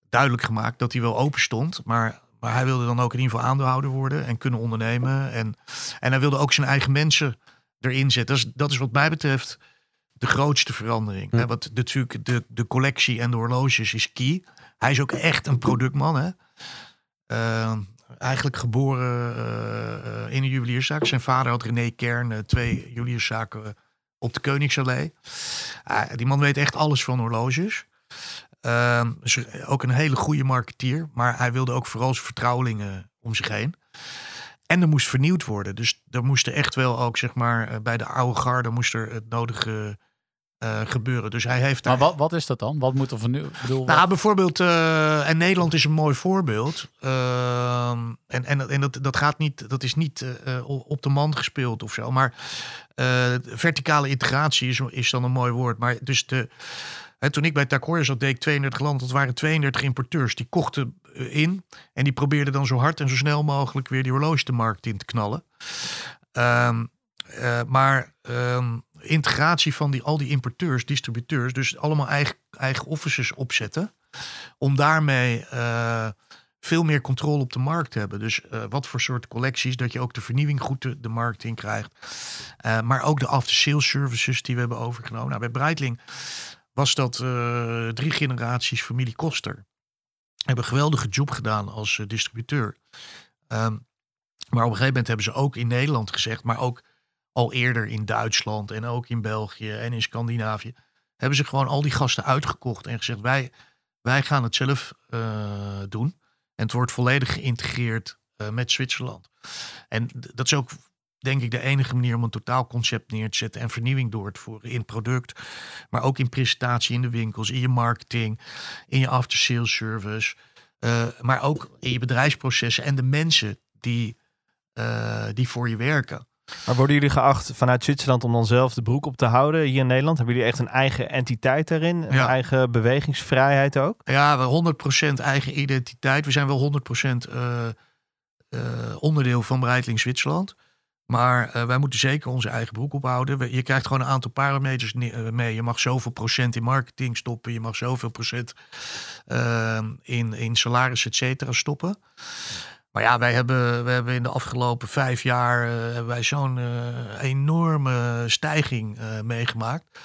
duidelijk gemaakt dat hij wel open stond. Maar, maar hij wilde dan ook in ieder geval aandeelhouder worden en kunnen ondernemen. En, en hij wilde ook zijn eigen mensen erin zetten. Dat is, dat is wat mij betreft de grootste verandering. Hm. Hè? Want natuurlijk de, de collectie en de horloges is key. Hij is ook echt een productman. Hè? Eh, eigenlijk geboren eh, in een juwelierszaak. Zijn vader had René Kern, eh, twee juwelierszaken op de Koningsallee. Ah, die man weet echt alles van horloges. Ehm, ook een hele goede marketeer. Maar hij wilde ook vooral zijn vertrouwelingen om zich heen. En er moest vernieuwd worden. Dus er moest er echt wel ook, zeg maar, bij de oude garde moest er het nodige eh, gebeuren. Dus hij heeft daar... Maar wat, wat is dat dan? Wat moet er vernieuwd? Ik bedoel, Nou, wat- bijvoorbeeld, eh, en Nederland is een mooi voorbeeld. Ehm, en en, en dat, dat gaat niet, dat is niet eh, op de man gespeeld of zo. Maar verticale integratie is, is dan een mooi woord. Maar dus de, hè, toen ik bij Takoya zat, deed ik 32 landen. Dat waren 32 importeurs. Die kochten in en die probeerden dan zo hard en zo snel mogelijk weer die horloge de markt in te knallen. Ehm, eh, maar ehm, integratie van die, al die importeurs, distributeurs, dus allemaal eigen, eigen offices opzetten. Om daarmee eh, veel meer controle op de markt te hebben. Dus eh, wat voor soort collecties, dat je ook de vernieuwing goed de, markt in krijgt. Eh, maar ook de after-sales services die we hebben overgenomen. Nou, bij Breitling was dat drie generaties familie Koster. Hebben een geweldige job gedaan als distributeur. Ehm, maar op een gegeven moment hebben ze ook in Nederland gezegd, maar ook al eerder in Duitsland en ook in België en in Scandinavië, hebben ze gewoon al die gasten uitgekocht en gezegd: wij, wij gaan het zelf eh, doen. En het wordt volledig geïntegreerd eh, met Zwitserland. En dat is ook, denk ik, de enige manier om een totaalconcept neer te zetten en vernieuwing door te voeren in product, maar ook in presentatie in de winkels, in je marketing, in je after-sales service, eh, maar ook in je bedrijfsprocessen en de mensen die, die voor je werken. Maar worden jullie geacht vanuit Zwitserland om dan zelf de broek op te houden hier in Nederland? Hebben jullie echt een eigen entiteit daarin? Een Ja. eigen bewegingsvrijheid ook? Ja, we 100% eigen identiteit. We zijn wel 100% eh, eh, onderdeel van Breitling Zwitserland. Maar eh, wij moeten zeker onze eigen broek ophouden. We- Je krijgt gewoon een aantal parameters mee. Je mag zoveel procent in marketing stoppen. Je mag zoveel procent eh, in, in salaris, et cetera, stoppen. Maar ja, wij hebben, we hebben in de afgelopen vijf jaar eh, hebben wij zo'n eh, enorme stijging eh, meegemaakt.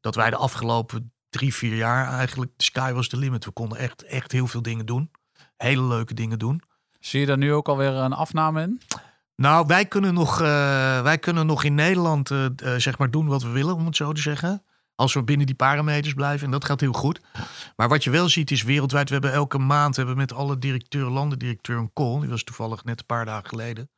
Dat wij de afgelopen drie, vier jaar eigenlijk, de sky was the limit. We konden echt, echt heel veel dingen doen. Hele leuke dingen doen. Zie je daar nu ook alweer een afname in? Nou, wij kunnen nog, wij kunnen nog in Nederland zeg maar doen wat we willen, om het zo te zeggen. Als we binnen die parameters blijven. En dat gaat heel goed. Maar wat je wel ziet is wereldwijd. We hebben elke maand hebben met alle directeuren, landendirecteur een call. Die was toevallig net een paar dagen geleden.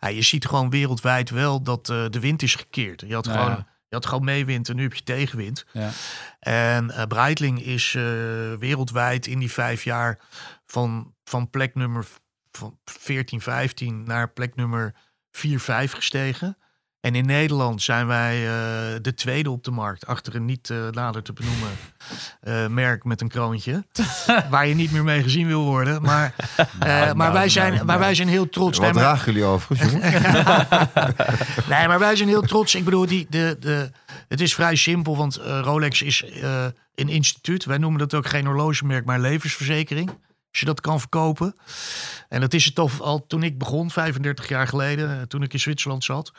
Ja, je ziet gewoon wereldwijd wel dat eh, de wind is gekeerd. Je had, gewoon, ja. je had gewoon meewind en nu heb je tegenwind. Ja. En eh Breitling is eh, wereldwijd in die vijf jaar van, van plek nummer van 14, 15 naar plek nummer 4, 5 gestegen. En in Nederland zijn wij eh, de tweede op de markt. Achter een niet eh, nader te benoemen eh, merk met een kroontje. waar je niet meer mee gezien wil worden. Maar, eh, maar, wij, zijn, maar wij zijn heel trots. Wat Nee, dragen jullie overigens, nee, maar wij zijn heel trots. Ik bedoel, die, de, de, het is vrij simpel, want Rolex is een instituut. Wij noemen dat ook geen horlogemerk, maar levensverzekering. Als je dat kan verkopen. En dat is het al, al toen ik begon, 35 jaar geleden, toen ik in Zwitserland zat.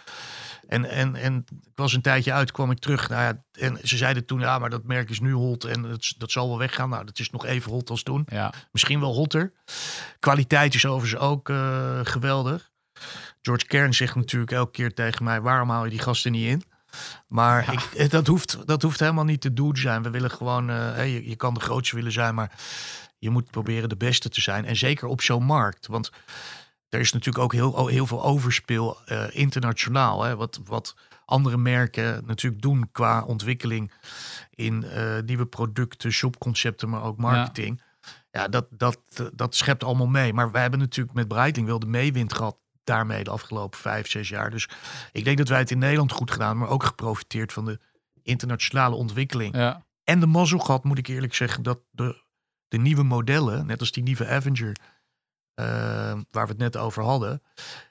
En, en, en ik was een tijdje uit, kwam ik terug. Nou ja, en ze zeiden toen, ja, maar dat merk is nu hot en dat, dat zal wel weggaan. Nou, dat is nog even hot als toen. Ja. Misschien wel hotter. Kwaliteit is overigens ook eh, geweldig. George Kern zegt natuurlijk elke keer tegen mij: waarom haal je die gasten niet in? Maar ik, eh, dat, hoeft, dat hoeft helemaal niet te doen zijn. We willen gewoon, eh, hey, je, je kan de grootste willen zijn, maar je moet proberen de beste te zijn. En zeker op zo'n markt. Want er is natuurlijk ook heel, heel veel overspel eh, internationaal. Hè, wat, wat andere merken natuurlijk doen qua ontwikkeling in eh, nieuwe producten, shopconcepten, maar ook marketing. Ja, dat, dat, dat schept allemaal mee. Maar wij hebben natuurlijk met Breitling wel de meewind gehad daarmee de afgelopen vijf, zes jaar. Dus ik denk dat wij het in Nederland goed gedaan, maar ook geprofiteerd van de internationale ontwikkeling. Ja. En de mazzel gehad, moet ik eerlijk zeggen, dat de, de nieuwe modellen, net als die nieuwe Avenger, waar we het net over hadden,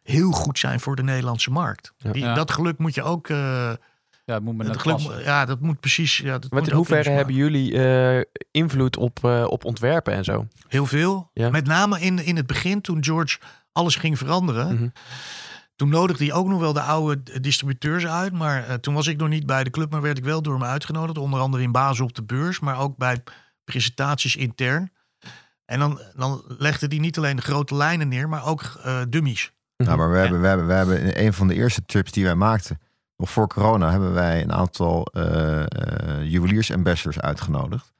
heel goed zijn voor de Nederlandse markt. Ja. Die, Ja. Dat geluk moet je ook. eh, ja, het moet dat geluk, ja, dat moet precies. Ja, dat moet in hoeverre hebben jullie eh, invloed op, eh, op ontwerpen en zo? Heel veel. Ja. Met name in, in het begin, toen George alles ging veranderen. Mhm. Toen nodigde hij ook nog wel de oude distributeurs uit. Maar eh, toen was ik nog niet bij de club, maar werd ik wel door hem uitgenodigd. Onder andere in Basel op de beurs, maar ook bij presentaties intern. En dan, dan legde hij niet alleen de grote lijnen neer, maar ook eh, dummies. Nou, maar we hebben, we, hebben, we hebben in een van de eerste trips die wij maakten, nog voor corona, hebben wij een aantal eh eh juweliers-ambassadors uitgenodigd.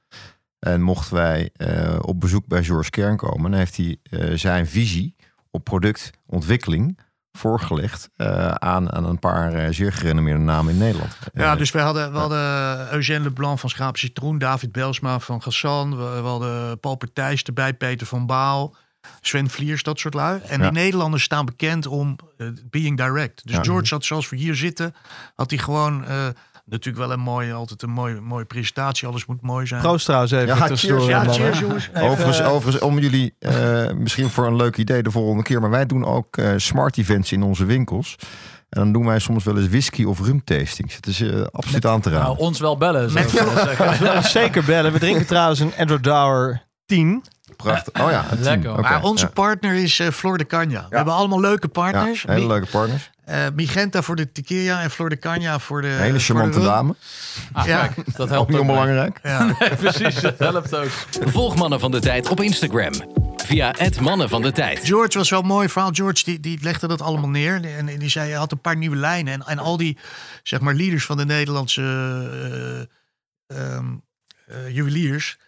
En mochten wij eh, op bezoek bij George Kern komen, dan heeft hij eh, zijn visie op productontwikkeling voorgelegd eh, aan, aan een paar eh, zeer gerenommeerde namen in Nederland. Ja, Eh, dus we hadden, we hadden Eugène Leblanc van Schaap Citroen, David Belsma van Gassan. We, we hadden Paul Partijs erbij, Peter van Baal, Sven Vliers, dat soort lui. En Ja. die Nederlanders staan bekend om being direct. Dus Ja. George had zoals we hier zitten, had hij gewoon natuurlijk wel een mooie, altijd een mooie, mooie presentatie. Alles moet mooi zijn. Proost trouwens even Ja, cheers. ja, cheers jongens. Overigens, eh, overigens, om jullie eh, misschien voor een leuk idee de volgende keer. Maar wij doen ook eh, smart events in onze winkels. En dan doen wij soms wel eens whisky of rum tastings. Het is eh, absoluut aan te raden. Nou, ons wel bellen. Met-. Zeker bellen. We drinken trouwens een Edward Dower 10. Prachtig. Oh ja, een Lekker. Oké, Maar onze ja. partner is eh Flor de Cagna. We hebben allemaal leuke Ja, partners. hele Mi- leuke partners. Eh, Migenta voor de tequila en Flor de Cagna voor de Een hele charmante dame. Ah, Ja. kijk, dat helpt ook mee. onbelangrijk. Ja. Nee, precies, dat helpt ook. Volg Mannen van de Tijd op Instagram. Via het Mannen van de Tijd. George was wel een mooi verhaal. George die, die legde dat allemaal neer. En, en die zei, hij had een paar nieuwe lijnen. En, en al die, zeg maar, leaders van de Nederlandse eh, juweliers,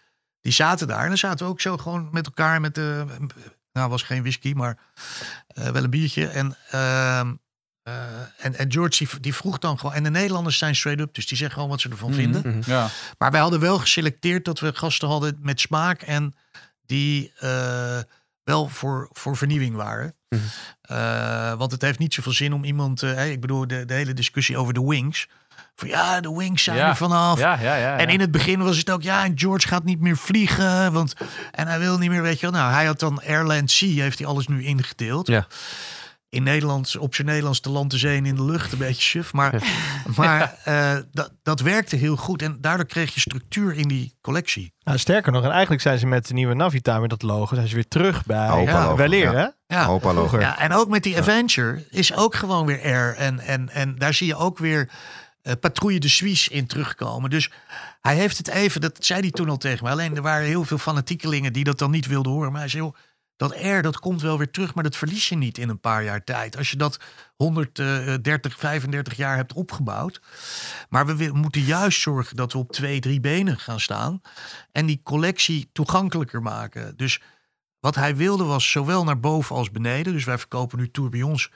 die zaten daar. En dan zaten we ook zo gewoon met elkaar met de... Nou, was geen whisky, maar eh, wel een biertje. En, ehm, eh, en, en George die, die vroeg dan gewoon... En de Nederlanders zijn straight up, dus die zeggen gewoon wat ze ervan vinden. Ja. Maar wij hadden wel geselecteerd dat we gasten hadden met smaak en die eh, wel voor, voor vernieuwing waren. Mhm. Eh, want het heeft niet zoveel zin om iemand, eh, hey, ik bedoel, de, de hele discussie over de wings. Van ja, de wings zijn Ja. er vanaf. Ja, ja, ja. En in het begin was het ook, ja, en George gaat niet meer vliegen. Want, en hij wil niet meer, weet je wel. Nou, hij had dan Airland Sea, heeft hij alles nu ingedeeld. Ja. In Nederlands, op zijn Nederlands te land, te zee en in de lucht, een beetje suf. Maar, maar eh, dat, dat werkte heel goed. En daardoor kreeg je structuur in die collectie. Nou, sterker nog, en eigenlijk zijn ze met de nieuwe Navita met dat logo, zijn ze weer terug bij Opa Ja. Weleer, ja. hè? Ja, Opa logo. vroeger. ja, en ook met die Adventure is ook gewoon weer air. En, en, en daar zie je ook weer eh, Patrouille de Suisse in terugkomen. Dus hij heeft het even, dat zei hij toen al tegen mij. Alleen er waren heel veel fanatiekelingen die dat dan niet wilden horen. Maar hij zei, joh, dat air dat komt wel weer terug, maar dat verlies je niet in een paar jaar tijd. Als je dat 130, 35 jaar hebt opgebouwd. Maar we moeten juist zorgen dat we op twee, drie benen gaan staan. En die collectie toegankelijker maken. Dus wat hij wilde was zowel naar boven als beneden. Dus wij verkopen nu tourbillons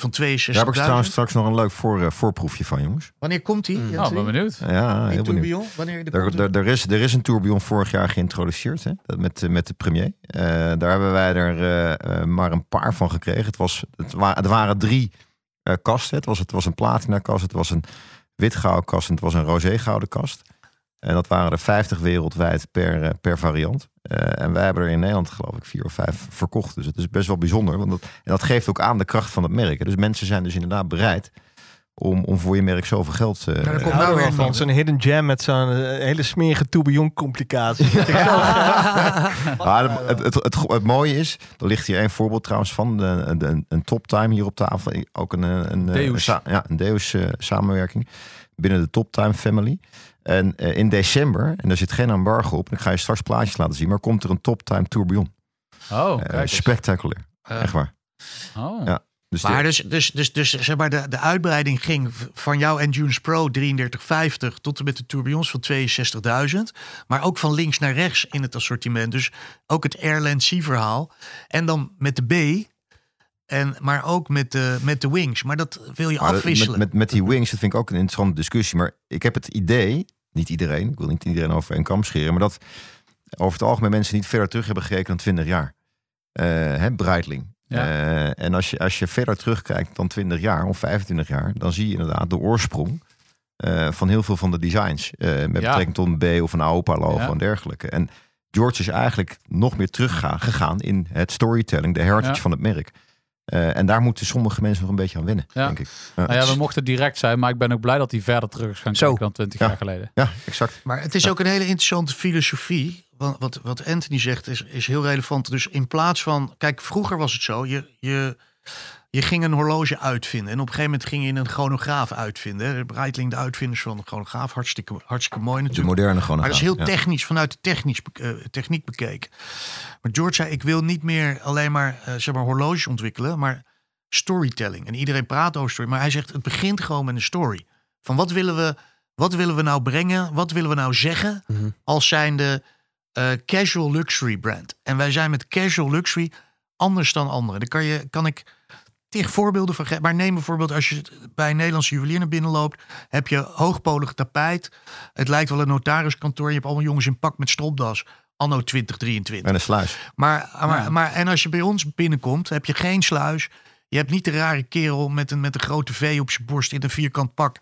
van 62.000. Daar heb ik trouwens straks nog een leuk voor, eh, voorproefje van, jongens. Wanneer komt die? Mm. Oh, ben benieuwd. Ja, heel benieuwd. tourbillon? Wanneer de Er, er, er, is, er is een tourbillon vorig jaar geïntroduceerd hè? Dat met, eh, met de premier. Eh, daar hebben wij er maar een paar van gekregen. Het, was, het, wa het waren drie eh, kasten. Het was, het was een platina kast, het was een witgouden kast en het was een roze gouden kast. En dat waren er 50 wereldwijd per, per variant. Eh, en wij hebben er in Nederland geloof ik vier of vijf verkocht. Dus het is best wel bijzonder. Want dat, en dat geeft ook aan de kracht van het merk. hè. Dus mensen zijn dus inderdaad bereid om, om voor je merk zoveel geld uh, Maar er Ik komt nou er wel weer van. Zo'n hidden gem met zo'n eh, hele smerige tourbillon complicatie. Maar het, het, het, het mooie is, er ligt hier een voorbeeld trouwens van, de, een, een, een toptime hier op tafel. Ook een, een, een, Deus. een ja, een Deus eh, samenwerking binnen de Toptime family. En eh, in december, en daar zit geen embargo op, en ik ga je straks plaatjes laten zien, maar komt er een Toptime tourbillon. Oh, Eh, spectaculair, Eh, echt waar. Oh. Ja. Dus Maar de- dus, dus, dus, dus zeg maar, de, de uitbreiding ging van jouw Endunes Pro 3350 tot en met de tourbillons van 62.000. Maar ook van links naar rechts in het assortiment. Dus ook het Airland C verhaal. En dan met de B. En, maar ook met de, met de wings. Maar dat wil je Maar afwisselen. Met, met, met die wings, dat vind ik ook een interessante discussie. Maar ik heb het idee, niet iedereen, ik wil niet iedereen over een kam scheren, maar dat over het algemeen mensen niet verder terug hebben gekeken dan 20 jaar. Eh hè, Breitling. Ja. Eh, en als je, als je verder terugkijkt dan 20 jaar of 25 jaar, dan zie je inderdaad de oorsprong eh, van heel veel van de designs. eh, met Ja. betrekking tot een B of een AOPA logo Ja. en dergelijke. En George is eigenlijk nog meer teruggegaan gegaan in het storytelling, de heritage Ja. van het merk. Eh, en daar moeten sommige mensen nog een beetje aan wennen, Ja. denk ik. Nou ja, we mochten direct zijn, maar ik ben ook blij dat hij verder terug is gaan Zo. kijken dan 20 Ja. jaar geleden. Ja, exact. Maar het is ook een hele interessante filosofie. Want wat, wat Anthony zegt is, is heel relevant. Dus in plaats van. Kijk, vroeger was het zo. Je, je, je ging een horloge uitvinden. En op een gegeven moment ging je een chronograaf uitvinden. Breitling, de uitvinders van de chronograaf. Hartstikke, hartstikke mooi De natuurlijk. moderne gewoon. Maar dat is heel technisch, vanuit de technisch, eh, techniek bekeken. Maar George zei, ik wil niet meer alleen maar, eh, zeg maar horloges ontwikkelen, maar storytelling. En iedereen praat over story, maar hij zegt, het begint gewoon met een story. Van wat willen we, wat willen we nou brengen? Wat willen we nou zeggen Mhm. als zijnde eh casual luxury brand? En wij zijn met casual luxury anders dan anderen. Daar kan, je, kan ik tig voorbeelden van. Maar neem bijvoorbeeld als je bij een Nederlandse juwelier naar binnen loopt, heb je hoogpolig tapijt. Het lijkt wel een notariskantoor. Je hebt allemaal jongens in pak met stropdas. Anno 2023. En een sluis. Maar, maar, Ja. maar en als je bij ons binnenkomt, heb je geen sluis. Je hebt niet de rare kerel met een, met een grote V op zijn borst in een vierkant pak.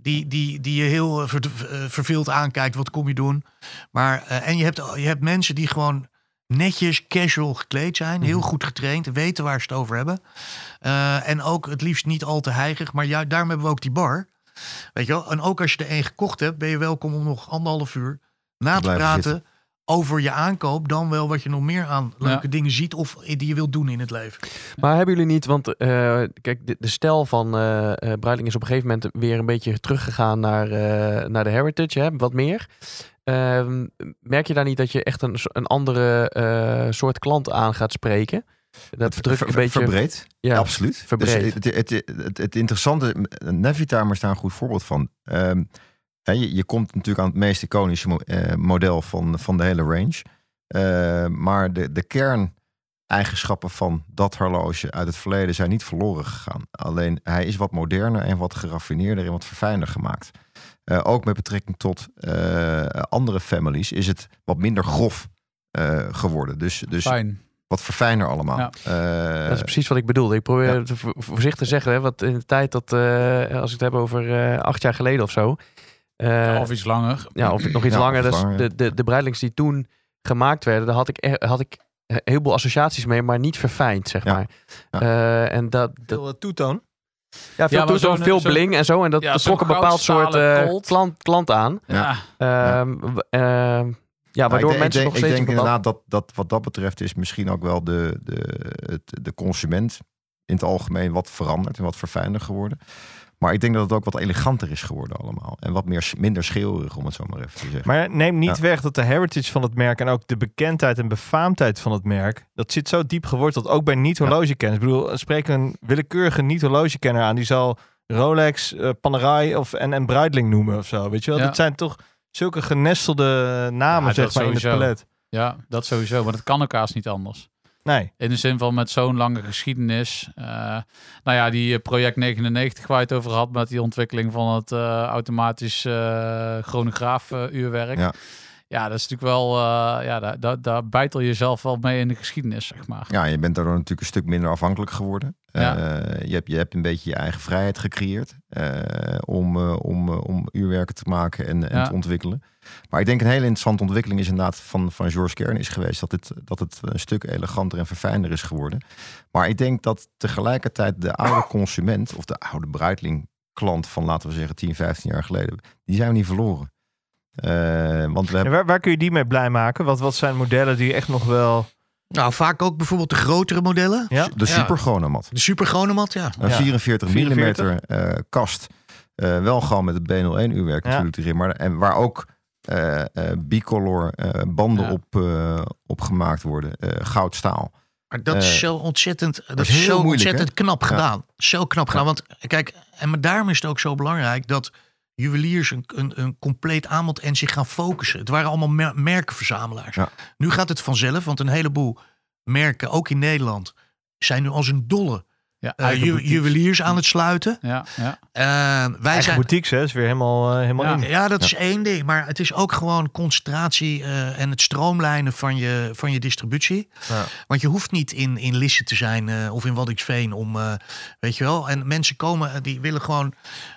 Die, die, die je heel eh, ver- eh, verveeld aankijkt. Wat kom je doen? Maar, eh, en je hebt, je hebt mensen die gewoon netjes, casual gekleed zijn. Heel goed getraind. Weten waar ze het over hebben. Eh, en ook het liefst niet al te hijgig. Maar ja, daarom hebben we ook die bar. Weet je wel? En ook als je er één gekocht hebt, ben je welkom om nog anderhalf uur na te praten zitten. over je aankoop. Dan wel wat je nog meer aan leuke Ja. dingen ziet of die je wilt doen in het leven. Maar hebben jullie niet, want eh, kijk, de, de stijl van eh eh, Breitling is op een gegeven moment weer een beetje teruggegaan naar, eh, naar de heritage, hè, wat meer. Ehm, merk je daar niet dat je echt een, een andere eh, soort klant aan gaat spreken? Dat druk Ver- een beetje. verbreed. Ja, Absoluut. verbreed. Dus het, het, het, het interessante, Navitimer is daar een goed voorbeeld van. Ehm, je, je komt natuurlijk aan het meest iconische eh, model van, van de hele range. Eh, maar de, de kerneigenschappen van dat horloge uit het verleden zijn niet verloren gegaan. Alleen hij is wat moderner en wat geraffineerder en wat verfijnder gemaakt. Eh, ook met betrekking tot eh, andere families is het wat minder grof eh, geworden. Dus, dus Fijn. wat verfijner allemaal. Ja. Eh, Dat is precies wat ik bedoelde. Ik probeer ja. het voor- voorzichtig te zeggen, hè, want in de tijd dat, eh, als ik het heb over eh, acht jaar geleden of zo. eh, of iets langer. ja, of nog iets Ja, langer. Dus langer, de, de, de Breitlings die toen gemaakt werden, daar had ik, had ik een heleboel associaties mee, maar niet verfijnd, zeg Ja. maar. Ja. Eh, en dat, dat Veel toetoon. Ja, veel, zo'n- veel bling en zo. En dat, ja, trok een bepaald soort eh, klant, klant aan. Ja. Ehm, w- ehm, ja, Maar waardoor ik denk, mensen ik denk, nog ik steeds... denk een bepaald- inderdaad dat, dat wat dat betreft is misschien ook wel de, de, het, de consument in het algemeen wat veranderd en wat verfijnder geworden. Maar ik denk dat het ook wat eleganter is geworden allemaal. En wat meer, minder schreeuwerig, om het zo maar even te zeggen. Maar neem niet Ja. weg dat de heritage van het merk en ook de bekendheid en befaamdheid van het merk, dat zit zo diep geworteld, ook bij niet-horlogekenners. Ik bedoel, spreek een willekeurige niet-horlogekenner aan, die zal Rolex, eh Panerai of, en, en Breitling noemen of zo. Weet je wel? Ja. Dat zijn toch zulke genestelde namen, Ja, zeg maar, in het palet. ja, dat sowieso. Maar dat kan elkaars niet anders. Nee. In de zin van met zo'n lange geschiedenis. Eh, nou ja, die eh, project 99 waar je het over had met die ontwikkeling van het eh, automatisch chronograaf uurwerk. Ja. Ja. dat is natuurlijk wel, eh, ja, daar, daar, daar bijtel je zelf wel mee in de geschiedenis, zeg maar. Ja, je bent daardoor natuurlijk een stuk minder afhankelijk geworden. Ja. Eh, je, hebt, je hebt een beetje je eigen vrijheid gecreëerd eh, om, om, om uurwerken te maken en, en Ja. te ontwikkelen. Maar ik denk een hele interessante ontwikkeling is inderdaad van, van George Kern is geweest dat het, dat het een stuk eleganter en verfijnder is geworden. Maar ik denk dat tegelijkertijd de oude consument of de oude Breitling klant van, laten we zeggen, 10, 15 jaar geleden, die zijn we niet verloren. Eh, want we En hebben... waar, waar kun je die mee blij maken? Wat, wat zijn modellen die echt nog wel... Nou, vaak ook bijvoorbeeld de grotere modellen. Ja? De Ja. Super Chronomat. De Super Chronomat, ja. Een Ja. 44 mm 44? eh, kast. Eh, wel gewoon met het B01 uurwerk Ja. natuurlijk erin. Maar, en waar ook eh, eh, bicolor eh, banden Ja. op, eh, op gemaakt worden. Eh, goudstaal. Maar dat is zo ontzettend, dat is zo moeilijk, ontzettend knap Ja. gedaan. Zo knap gedaan. Want kijk, en maar daarom is het ook zo belangrijk dat juweliers een, een, een compleet aanbod en zich gaan focussen. Het waren allemaal mer- merkenverzamelaars. Ja. Nu gaat het vanzelf, want een heleboel merken, ook in Nederland, zijn nu als een dolle Ja, eh, eigen ju- boutiques. juweliers aan het sluiten. Ja, ja. Eh, wij Eigen zijn, boutiques, hè? is weer helemaal, eh, helemaal Ja. in. ja, dat is één ding. Maar het is ook gewoon concentratie eh, en het stroomlijnen van je, van je distributie. Ja. Want je hoeft niet in, in Lisse te zijn eh, of in Waddinxveen om, eh, weet je wel. En mensen komen, die willen gewoon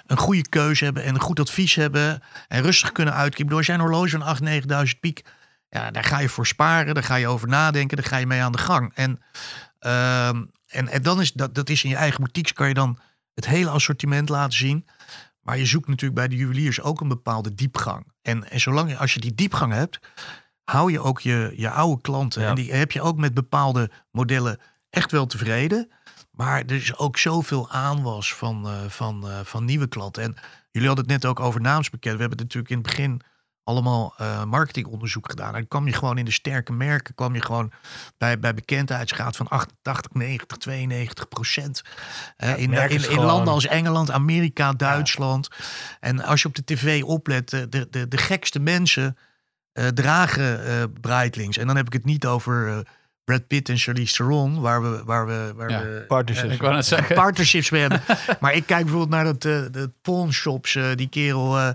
een goede keuze hebben en een goed advies hebben. En rustig kunnen Als jij een horloge van 8.000, 9.000 piek, ja, daar ga je voor sparen. Daar ga je over nadenken. Daar ga je mee aan de gang. En, ehm, en, en dan is dat, dat is in je eigen boutiques kan je dan het hele assortiment laten zien. Maar je zoekt natuurlijk bij de juweliers ook een bepaalde diepgang. En, en zolang je, als je die diepgang hebt, hou je ook je, je oude klanten. Ja. En die heb je ook met bepaalde modellen echt wel tevreden. Maar er is ook zoveel aanwas van, eh, van, eh, van nieuwe klanten. En jullie hadden het net ook over naamsbekend. We hebben het natuurlijk in het begin allemaal eh, marketingonderzoek gedaan. En dan kwam je gewoon in de sterke merken, kwam je gewoon bij, bij bekendheidsgraad van 88, 90, 92 procent. Eh, Ja, in, in, in landen als Engeland, Amerika, Duitsland. En als je op de tv oplet, de, de, de, gekste mensen eh, dragen eh Breitlings. En dan heb ik het niet over Brad Pitt en Charlize Theron, waar we, waar we, waar Ja, we Partnerships. Ik wou net zeggen. partnerships mee hebben. maar ik kijk bijvoorbeeld naar dat, eh de pawnshops, eh, die kerel. eh,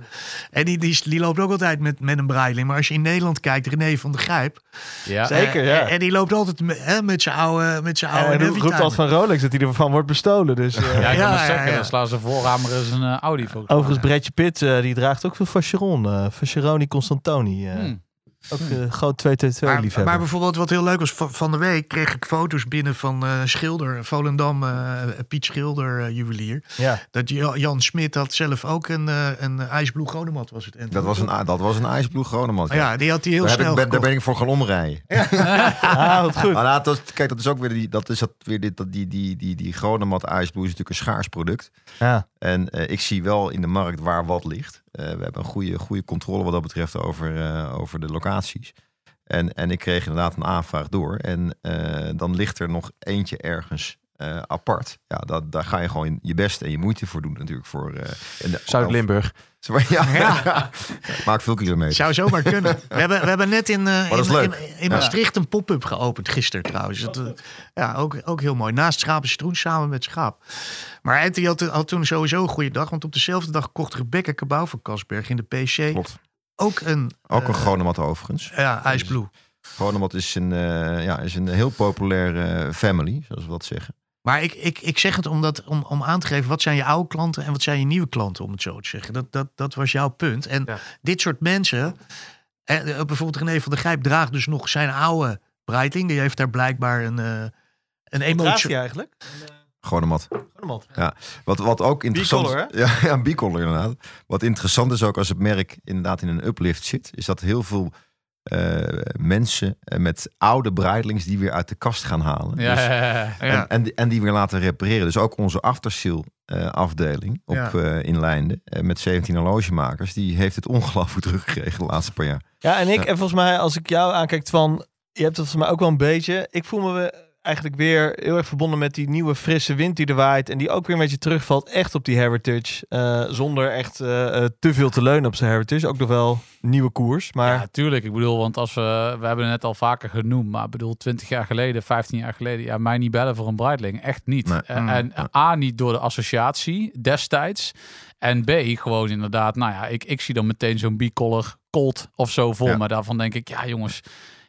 en die, die, die loopt ook altijd met, met een Breitling. Maar als je in Nederland kijkt, René van der Grijp. Ja. Zeker, eh, ja. En, en die loopt altijd met, hè, met zijn oude met zijn En oude hij roept altijd van Rolex dat hij ervan wordt bestolen. Dus, eh, Ja, ik Ja, kan het ja, zeggen. ja. Dan slaan ze voorhamer eens een eh, Audi. Overigens, Bretje Pitt, eh, die draagt ook veel Vacheron. eh Vacheroni Constantoni. eh Hmm. Ook eh groot 222 Maar, liefhebber. maar bijvoorbeeld wat heel leuk was, van, van de week kreeg ik foto's binnen van eh Schilder, Volendam, eh, Piet Schilder, eh, juwelier. ja. Dat Ja- Jan Smit had zelf ook een, eh een ijsblue Godemat was het. En Dat was een, dat was een IJsblue Chronomat. Oh ja, die had hij heel daar, heb snel ik, ben, daar ben ik voor gaan omrijden. Ah, wat goed. Maar nou, dat, kijk, dat is ook weer die, dat is dat weer dit, dat die, die, die, die Chronomat IJsblue is natuurlijk een schaars product. Ja. En eh, ik zie wel in de markt waar wat ligt. Eh, we hebben een goede, goede controle wat dat betreft over, eh, over de locaties. En, en ik kreeg inderdaad een aanvraag door. En eh, dan ligt er nog eentje ergens apart. Ja, dat, daar ga je gewoon je best en je moeite voor doen natuurlijk. Voor, Zuid-Limburg. Ja, Ja. maakt veel kilometers. Zou zomaar kunnen. We hebben, we hebben net in, eh in, in, in Maastricht een pop-up geopend gisteren trouwens. Eh, ja, ook, ook heel mooi. Naast Schaap en samen met Schaap. Maar Anthony had, had toen sowieso een goede dag. Want op dezelfde dag kocht Rebecca Cabau van Kasberg in de PC Klopt. ook een, Ook een eh, Chronomat overigens. ja, IJsblue. Chronomat is een, ja, is een heel populaire family, zoals we dat zeggen. Maar ik, ik, ik zeg het omdat, om, om aan te geven, wat zijn je oude klanten en wat zijn je nieuwe klanten, om het zo te zeggen. Dat, dat, dat was jouw punt. En Ja. dit soort mensen, bijvoorbeeld René van der Grijp draagt dus nog zijn oude Breitling. Die heeft daar blijkbaar een, eh een emotie. eigenlijk? Chronomat. Chronomat. Wat, wat ook interessant is. Ja, ja bicolor inderdaad. Wat interessant is ook als het merk inderdaad in een uplift zit, is dat heel veel eh, mensen eh, met oude Breitlings die weer uit de kast gaan halen. Ja, Dus- ja, ja, en, en, die- en die weer laten repareren. Dus ook onze afterseal eh, afdeling op, Ja. eh, in Leiden eh, met 17 horlogemakers, die heeft het ongelooflijk teruggekregen de laatste paar jaar. Ja, en ik, en volgens mij, als ik jou aankijk van, je hebt het volgens mij ook wel een beetje. Ik voel me eigenlijk weer heel erg verbonden met die nieuwe frisse wind die er waait. En die ook weer een beetje terugvalt echt op die heritage. eh, zonder echt eh, eh, te veel te leunen op zijn heritage. Ook nog wel nieuwe koers. Maar Ja, tuurlijk. Ik bedoel, want als we, we hebben het net al vaker genoemd, maar ik bedoel, 20 jaar geleden, 15 jaar geleden, ja, mij niet bellen voor een Breitling. Echt niet. Nee. En, Mm. en A, niet door de associatie destijds. En B, gewoon inderdaad, nou ja, ik, ik zie dan meteen zo'n bicolor Colt of zo voor Ja. me. Daarvan denk ik, ja jongens,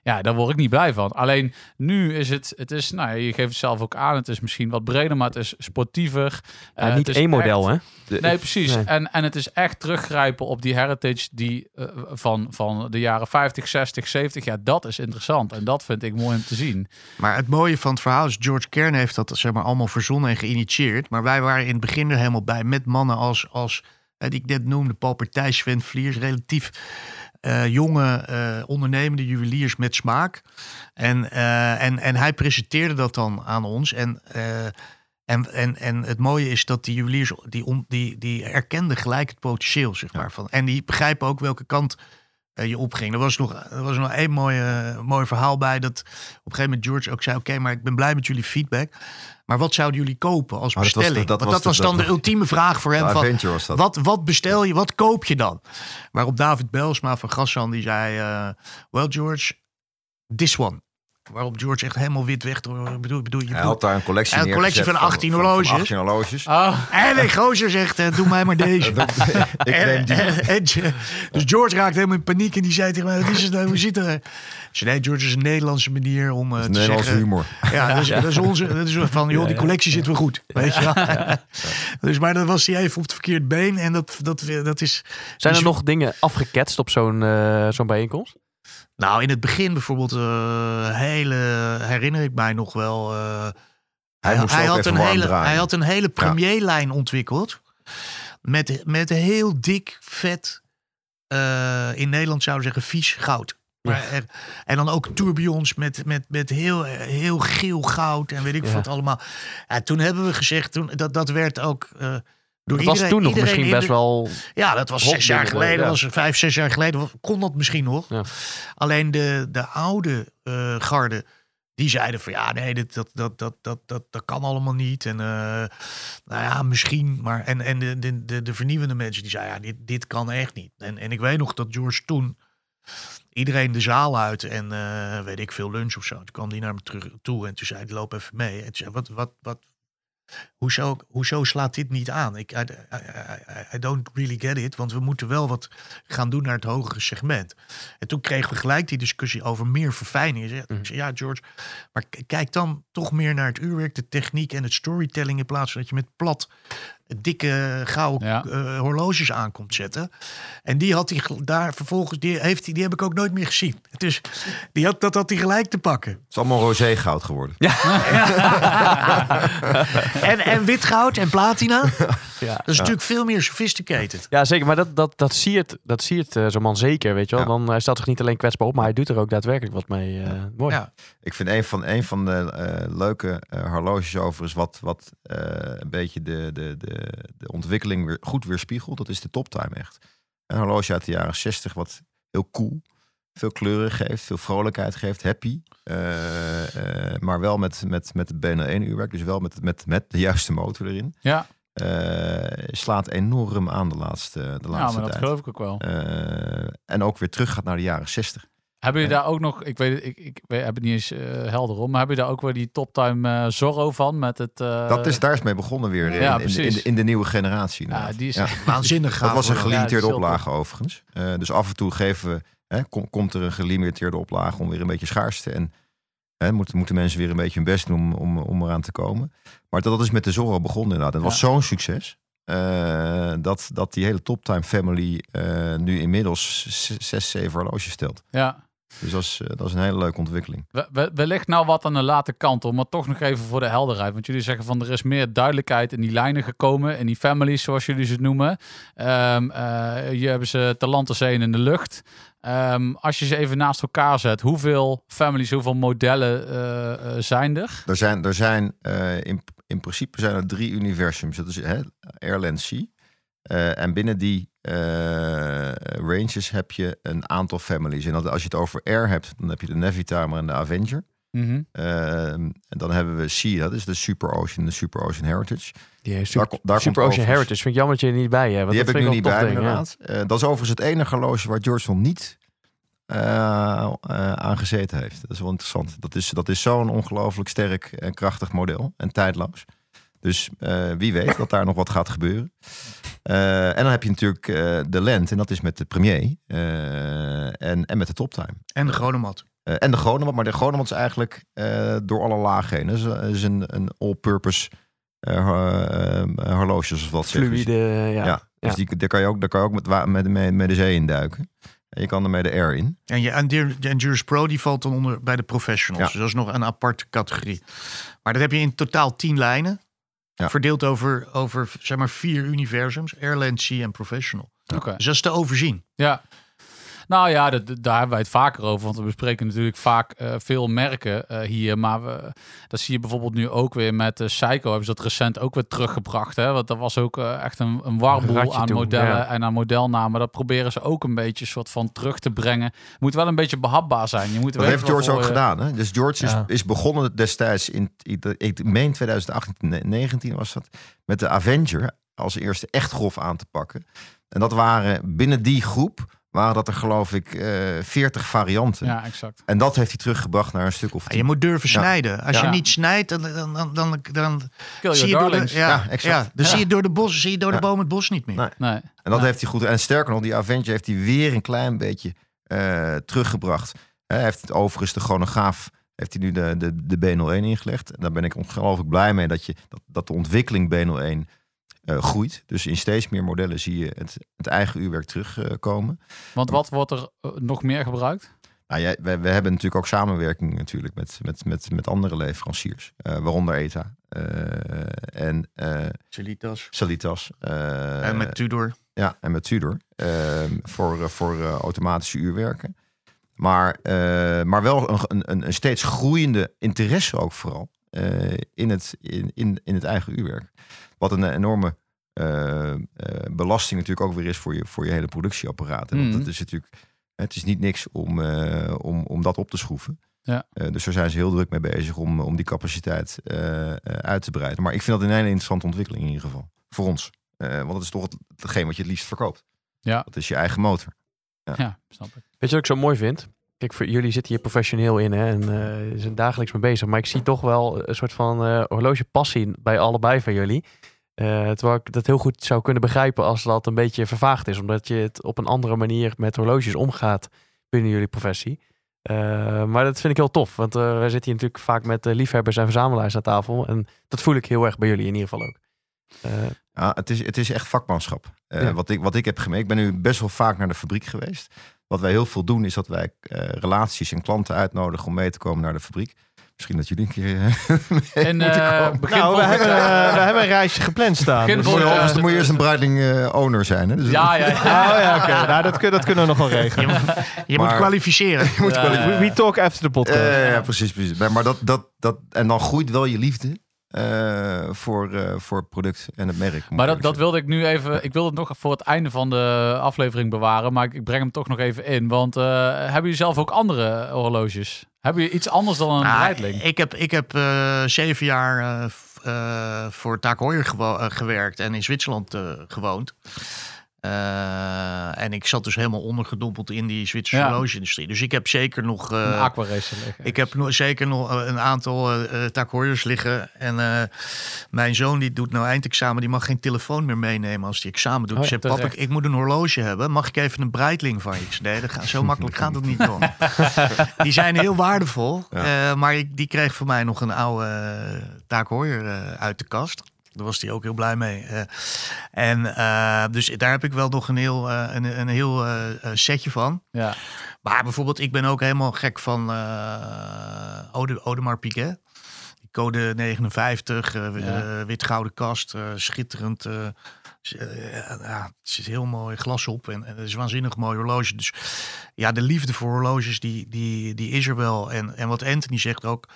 Ja, daar word ik niet blij van. Alleen nu is het, het is, nou, ja, je geeft het zelf ook aan, het is misschien wat breder, maar het is sportiever. Ja, Eh, niet één model, echt- hè? De- Nee, precies. Nee. En, en het is echt teruggrijpen op die heritage die, eh, van, van de jaren 50, 60, 70. Ja, dat is interessant. En dat vind ik mooi om te zien. Maar het mooie van het verhaal is, George Kern heeft dat zeg maar, allemaal verzonnen en geïnitieerd. Maar wij waren in het begin er helemaal bij met mannen als, als die ik net noemde, Paul Partij, Sven Vliers, relatief eh, jonge eh, ondernemende juweliers met smaak. En, eh, en, en hij presenteerde dat dan aan ons. En, en, en, en het mooie is dat die juweliers, die, on- die, die erkenden gelijk het potentieel, zeg maar. Van, en die begrijpen ook welke kant je opging. Er was nog, er was nog één mooi, eh, mooi verhaal bij. Dat op een gegeven moment George ook zei: Oké, maar ik ben blij met jullie feedback. Maar wat zouden jullie kopen als dat was bestelling? dat Want was dat de- was dan dat- de ultieme vraag voor hem. Van, dat. wat, wat bestel je? Wat koop je dan? Waarop David Belsma van Gassan die zei: eh Well, George, this one. Waarop George echt helemaal wit weg. door- Bedoel, bedoel, je Hij had daar een collectie een collectie van 18 horloges. 18 horloges. Oh, En gozer zegt: eh, Doe mij maar deze. ik neem die. En- en- en- dus George raakte helemaal in paniek en die zei tegen mij: Wat is het nou? Hoe zit het? Zei, nee, George is een Nederlandse manier om eh, te Nederlandse zeggen. humor. Ja, dat is, dat is onze. Dat is van, joh, die collectie zit wel goed. Weet je wel? Dus, maar dan was hij even op het verkeerd been. En dat, dat, dat is. Zijn er dus- nog dingen afgeketst op zo'n eh, zo'n bijeenkomst? Nou, in het begin bijvoorbeeld, eh, hele, herinner ik mij nog wel. eh, Hij moest ook had een hele, draaien. hij had een hele premierlijn ontwikkeld. Met, met heel dik, vet, eh, in Nederland zouden we zeggen vies goud. Maar er- en dan ook tourbillons met, met, met heel, heel geel goud en weet ik Ja. wat allemaal. Ja, toen hebben we gezegd, toen, dat, dat werd ook Dat was toen nog misschien best de- wel... ja, dat was zes jaar geleden, ja. was vijf, zes jaar geleden, kon dat misschien nog. Ja. Alleen de, de oude eh, garde, die zeiden van ja, nee, dit, dat, dat, dat, dat, dat, dat kan allemaal niet. En eh, nou ja, misschien. Maar, en en de, de, de, de vernieuwende mensen die zeiden ja, dit, dit kan echt niet. En, en ik weet nog dat George toen iedereen de zaal uit en eh, weet ik veel lunch of zo. Toen kwam die naar me terug toe en toen zei hij, loop even mee. En toen zei wat, wat, wat, hoezo, hoezo slaat dit niet aan? Ik, I, I, don't really get it, want we moeten wel wat gaan doen naar het hogere segment. En toen kregen we gelijk die discussie over meer verfijning. Ik Mhm. zei, ja George, maar kijk dan toch meer naar het uurwerk, de techniek en het storytelling in plaats van dat je met plat dikke gouden Ja. eh, horloges aan komt zetten. En die had hij daar vervolgens, die, heeft hij, die heb ik ook nooit meer gezien. Dus die had, dat had hij gelijk te pakken. Het is allemaal roze goud geworden. En, en wit goud en platina. Ja. Dat is natuurlijk veel meer sophisticated. Ja, zeker. Maar dat, dat, dat siert, dat siert eh, zo'n man zeker, weet je wel. Ja. Dan, hij stelt zich niet alleen kwetsbaar op, maar hij doet er ook daadwerkelijk wat mee. eh, mooi. Ja. Ik vind een van, een van de eh, leuke eh, horloges overigens wat, wat eh, een beetje de, de, de, de ontwikkeling weer goed weerspiegelt. Dat is de Toptime echt. Een horloge uit de jaren 60 wat heel cool, veel kleuren geeft, veel vrolijkheid geeft, happy. eh, eh, maar wel met, met, met het BNL 1 uurwerk, dus wel met, met, met de juiste motor erin. ja. Eh, slaat enorm aan de laatste, de ja, laatste maar dat tijd. geloof ik ook wel. Eh, en ook weer terug gaat naar de jaren 60. Hebben jullie daar ook nog, ik weet het, ik, ik weet- heb het niet eens eh, helder om, maar hebben jullie daar ook weer die toptime eh Zorro van met het... eh, dat is, daar is mee begonnen weer in, Ja, in, de- in, precies. de, in de nieuwe generatie. Ja, die is Ja. Waanzinnig gaaf. Dat was een gelimiteerde oplage overigens. Eh, dus af en toe geven we, hè, kom- komt er een gelimiteerde oplage om weer een beetje schaarste. En hè, moeten, moeten mensen weer een beetje hun best doen om, om, om eraan te komen. Maar dat, dat is met de Zorro begonnen inderdaad. Het was zo'n succes. eh, dat, dat die hele Toptime family eh, nu inmiddels zes, zeven horloges stelt. Ja, Dus dat is, eh, dat is een hele leuke ontwikkeling. We- we- wellicht nou wat aan de late kant om, maar toch nog even voor de helderheid. Want jullie zeggen van er is meer duidelijkheid in die lijnen gekomen, in die families zoals jullie ze noemen. Eh, je hebben ze te land, te zee en in de lucht. Ehm, als je ze even naast elkaar zet, hoeveel families, hoeveel modellen eh, zijn er? Er zijn, er zijn in, in principe zijn er drie universums. Dat is hè, Airland C. Eh, en binnen die eh, ranges heb je een aantal families. En dat, als je het over Air hebt, dan heb je de Navitimer en de Avenger. Mhm. Eh, en dan hebben we C, dat is de Super Ocean de Super Ocean Heritage. Die heeft super, daar Ocean Heritage. Vind ik jammer dat je er niet bij hebt. Die heb ik nu niet bij ding, inderdaad. Eh, dat is overigens het enige horloge waar George nog niet aan gezeten heeft. Dat is wel interessant. Dat is, dat is zo'n ongelooflijk sterk en krachtig model en tijdloos. Dus eh, wie weet dat daar nog wat gaat gebeuren. Eh, en dan heb je natuurlijk eh, de Land en dat is met de premier eh, en, en met de Toptime. En de Chronomat. Eh, en de Groneman, maar de Groneman is eigenlijk eh, door alle lagen heen. Dus Dat is een, een all-purpose horloge, zoals wat zeggen. Fluïde, ja. Ja, ja. dus Die, daar kan je ook, daar kan je ook met, met, met, met de zee in duiken. En je kan er met de air in. En je en de de Endurance Pro die valt dan onder bij de professionals. Ja. Dus dat is nog een aparte categorie. Maar dat heb je in totaal tien lijnen. Ja. Verdeeld over, over zeg maar vier universums. Airland, Sea en Professional. Oké. Dus dat is te overzien. Ja. Nou ja, dat, daar hebben wij het vaker over. Want we bespreken natuurlijk vaak eh, veel merken eh, hier. Maar we, dat zie je bijvoorbeeld nu ook weer met uh, Seiko. Hebben ze dat recent ook weer teruggebracht. Hè? Want dat was ook eh, echt een, een warboel Ratje aan modellen ja. en aan modelnamen. Dat proberen ze ook een beetje soort van terug te brengen. Moet wel een beetje behapbaar zijn. Je moet Dat heeft George ook je- gedaan. Hè? Dus George is, Ja. is begonnen destijds in, ik, ik meen 2018, 19 was dat, met de Avenger als eerste echt grof aan te pakken. En dat waren binnen die groep waren dat er geloof ik eh 40 varianten. Ja, exact. En dat heeft hij teruggebracht naar een stuk of tien. je moet durven Ja. snijden. Als Ja. je niet snijdt, dan, dan, dan, dan, dan zie je door de, ja, exact. dan Ja. zie je door de bos, zie je door de boom het bos niet meer. Nee. Nee. En dat heeft hij goed. En sterker nog, die Avenger heeft hij weer een klein beetje eh, teruggebracht. Hij heeft het overigens de chronograaf heeft hij nu de, de, de B01 ingelegd. En daar ben ik ongelooflijk blij mee dat, je, dat, dat de ontwikkeling B01 eh, groeit. Dus in steeds meer modellen zie je het, het eigen uurwerk terugkomen. Want wat wordt er eh, nog meer gebruikt? nou, jij, we, we hebben natuurlijk ook samenwerking natuurlijk met, met, met, met andere leveranciers. eh, waaronder ETA eh, en eh. Salitas. eh, En met Tudor. Ja, en met Tudor. ehm, voor voor automatische uurwerken. Maar, eh, maar wel een, een, een steeds groeiende interesse ook vooral eh, in, het, in, in, in het eigen uurwerk. Wat een enorme eh, eh, belasting natuurlijk ook weer is voor je, voor je hele productieapparaat. En Mhm. dat is natuurlijk, het is niet niks om, eh, om, om dat op te schroeven. Ja. Eh, dus daar zijn ze heel druk mee bezig om, om die capaciteit eh, eh, uit te breiden. Maar ik vind dat een hele interessante ontwikkeling in ieder geval. Voor ons. Eh, want het is toch het, hetgeen wat je het liefst verkoopt. Ja. Dat is je eigen motor. Ja, snap ik. Weet je wat ik zo mooi vind? Kijk, voor jullie zitten hier professioneel in hè, en eh zijn dagelijks mee bezig. Maar ik zie toch wel een soort van eh horlogepassie bij allebei van jullie. Eh, terwijl ik dat heel goed zou kunnen begrijpen als dat een beetje vervaagd is. Omdat je het op een andere manier met horloges omgaat binnen jullie professie. Maar dat vind ik heel tof. Want wij zitten hier natuurlijk vaak met liefhebbers en verzamelaars aan tafel. En dat voel ik heel erg bij jullie in ieder geval ook. Ja, het, is, het is echt vakmanschap. Ja. wat, ik, wat ik heb gemerkt, ik ben nu best wel vaak naar de fabriek geweest. Wat wij heel veel doen, is dat wij eh, relaties en klanten uitnodigen om mee te komen naar de fabriek. Misschien dat jullie een keer eh, mee En eh, begin nou, we hebben, we hebben een reisje gepland staan. Begin Dus- volgend overigens- dan moet je eerst een Breitling eh, owner zijn. Hè? Dus Ja, ja, ja. Oh ja, oké. Nou, dat, kun- dat kunnen we nog wel regelen. Je, je moet kwalificeren. je moet ja, We, we talk after the podcast. Eh, ja, precies, precies. Maar dat, dat, dat, en dan groeit wel je liefde eh, voor, eh, voor het product en het merk. Maar dat, dat wilde ik nu even. Ik wilde het nog voor het einde van de aflevering bewaren. Maar ik, ik breng hem toch nog even in. Want eh, hebben jullie zelf ook andere horloges? Hebben jullie iets anders dan een Ah, Breitling? ik heb, ik heb eh, zeven jaar eh, eh, voor Taak gewerkt en in Zwitserland eh, gewoond. Eh, en ik zat dus helemaal ondergedompeld in die Zwitserse Ja. horloge-industrie. Dus ik heb zeker nog... eh, een aquaracer liggen. ik heb nog, zeker nog eh, een aantal eh uh, liggen. En eh, mijn zoon die doet nou eindexamen. Die mag geen telefoon meer meenemen als hij examen doet. Oh, ik zeg, terecht. pap, ik, ik moet een horloge hebben. Mag ik even een Breitling van je? Nee, dat gaat, zo makkelijk gaat het niet doen. die zijn heel waardevol. Ja. eh, maar ik, die kreeg voor mij nog een oude uh, eh, uit de kast. Daar was hij ook heel blij mee. Eh, en uh, dus daar heb ik wel nog een heel, uh, een, een heel uh, setje van. Ja. Maar bijvoorbeeld, ik ben ook helemaal gek van Ode, Audemars Piguet. Die code 59, ja. wit-gouden kast, schitterend. ja, het zit heel mooi glas op en, en het is een waanzinnig mooi horloge. Dus ja, de liefde voor horloges, die, die, die is er wel. En, en wat Anthony zegt ook,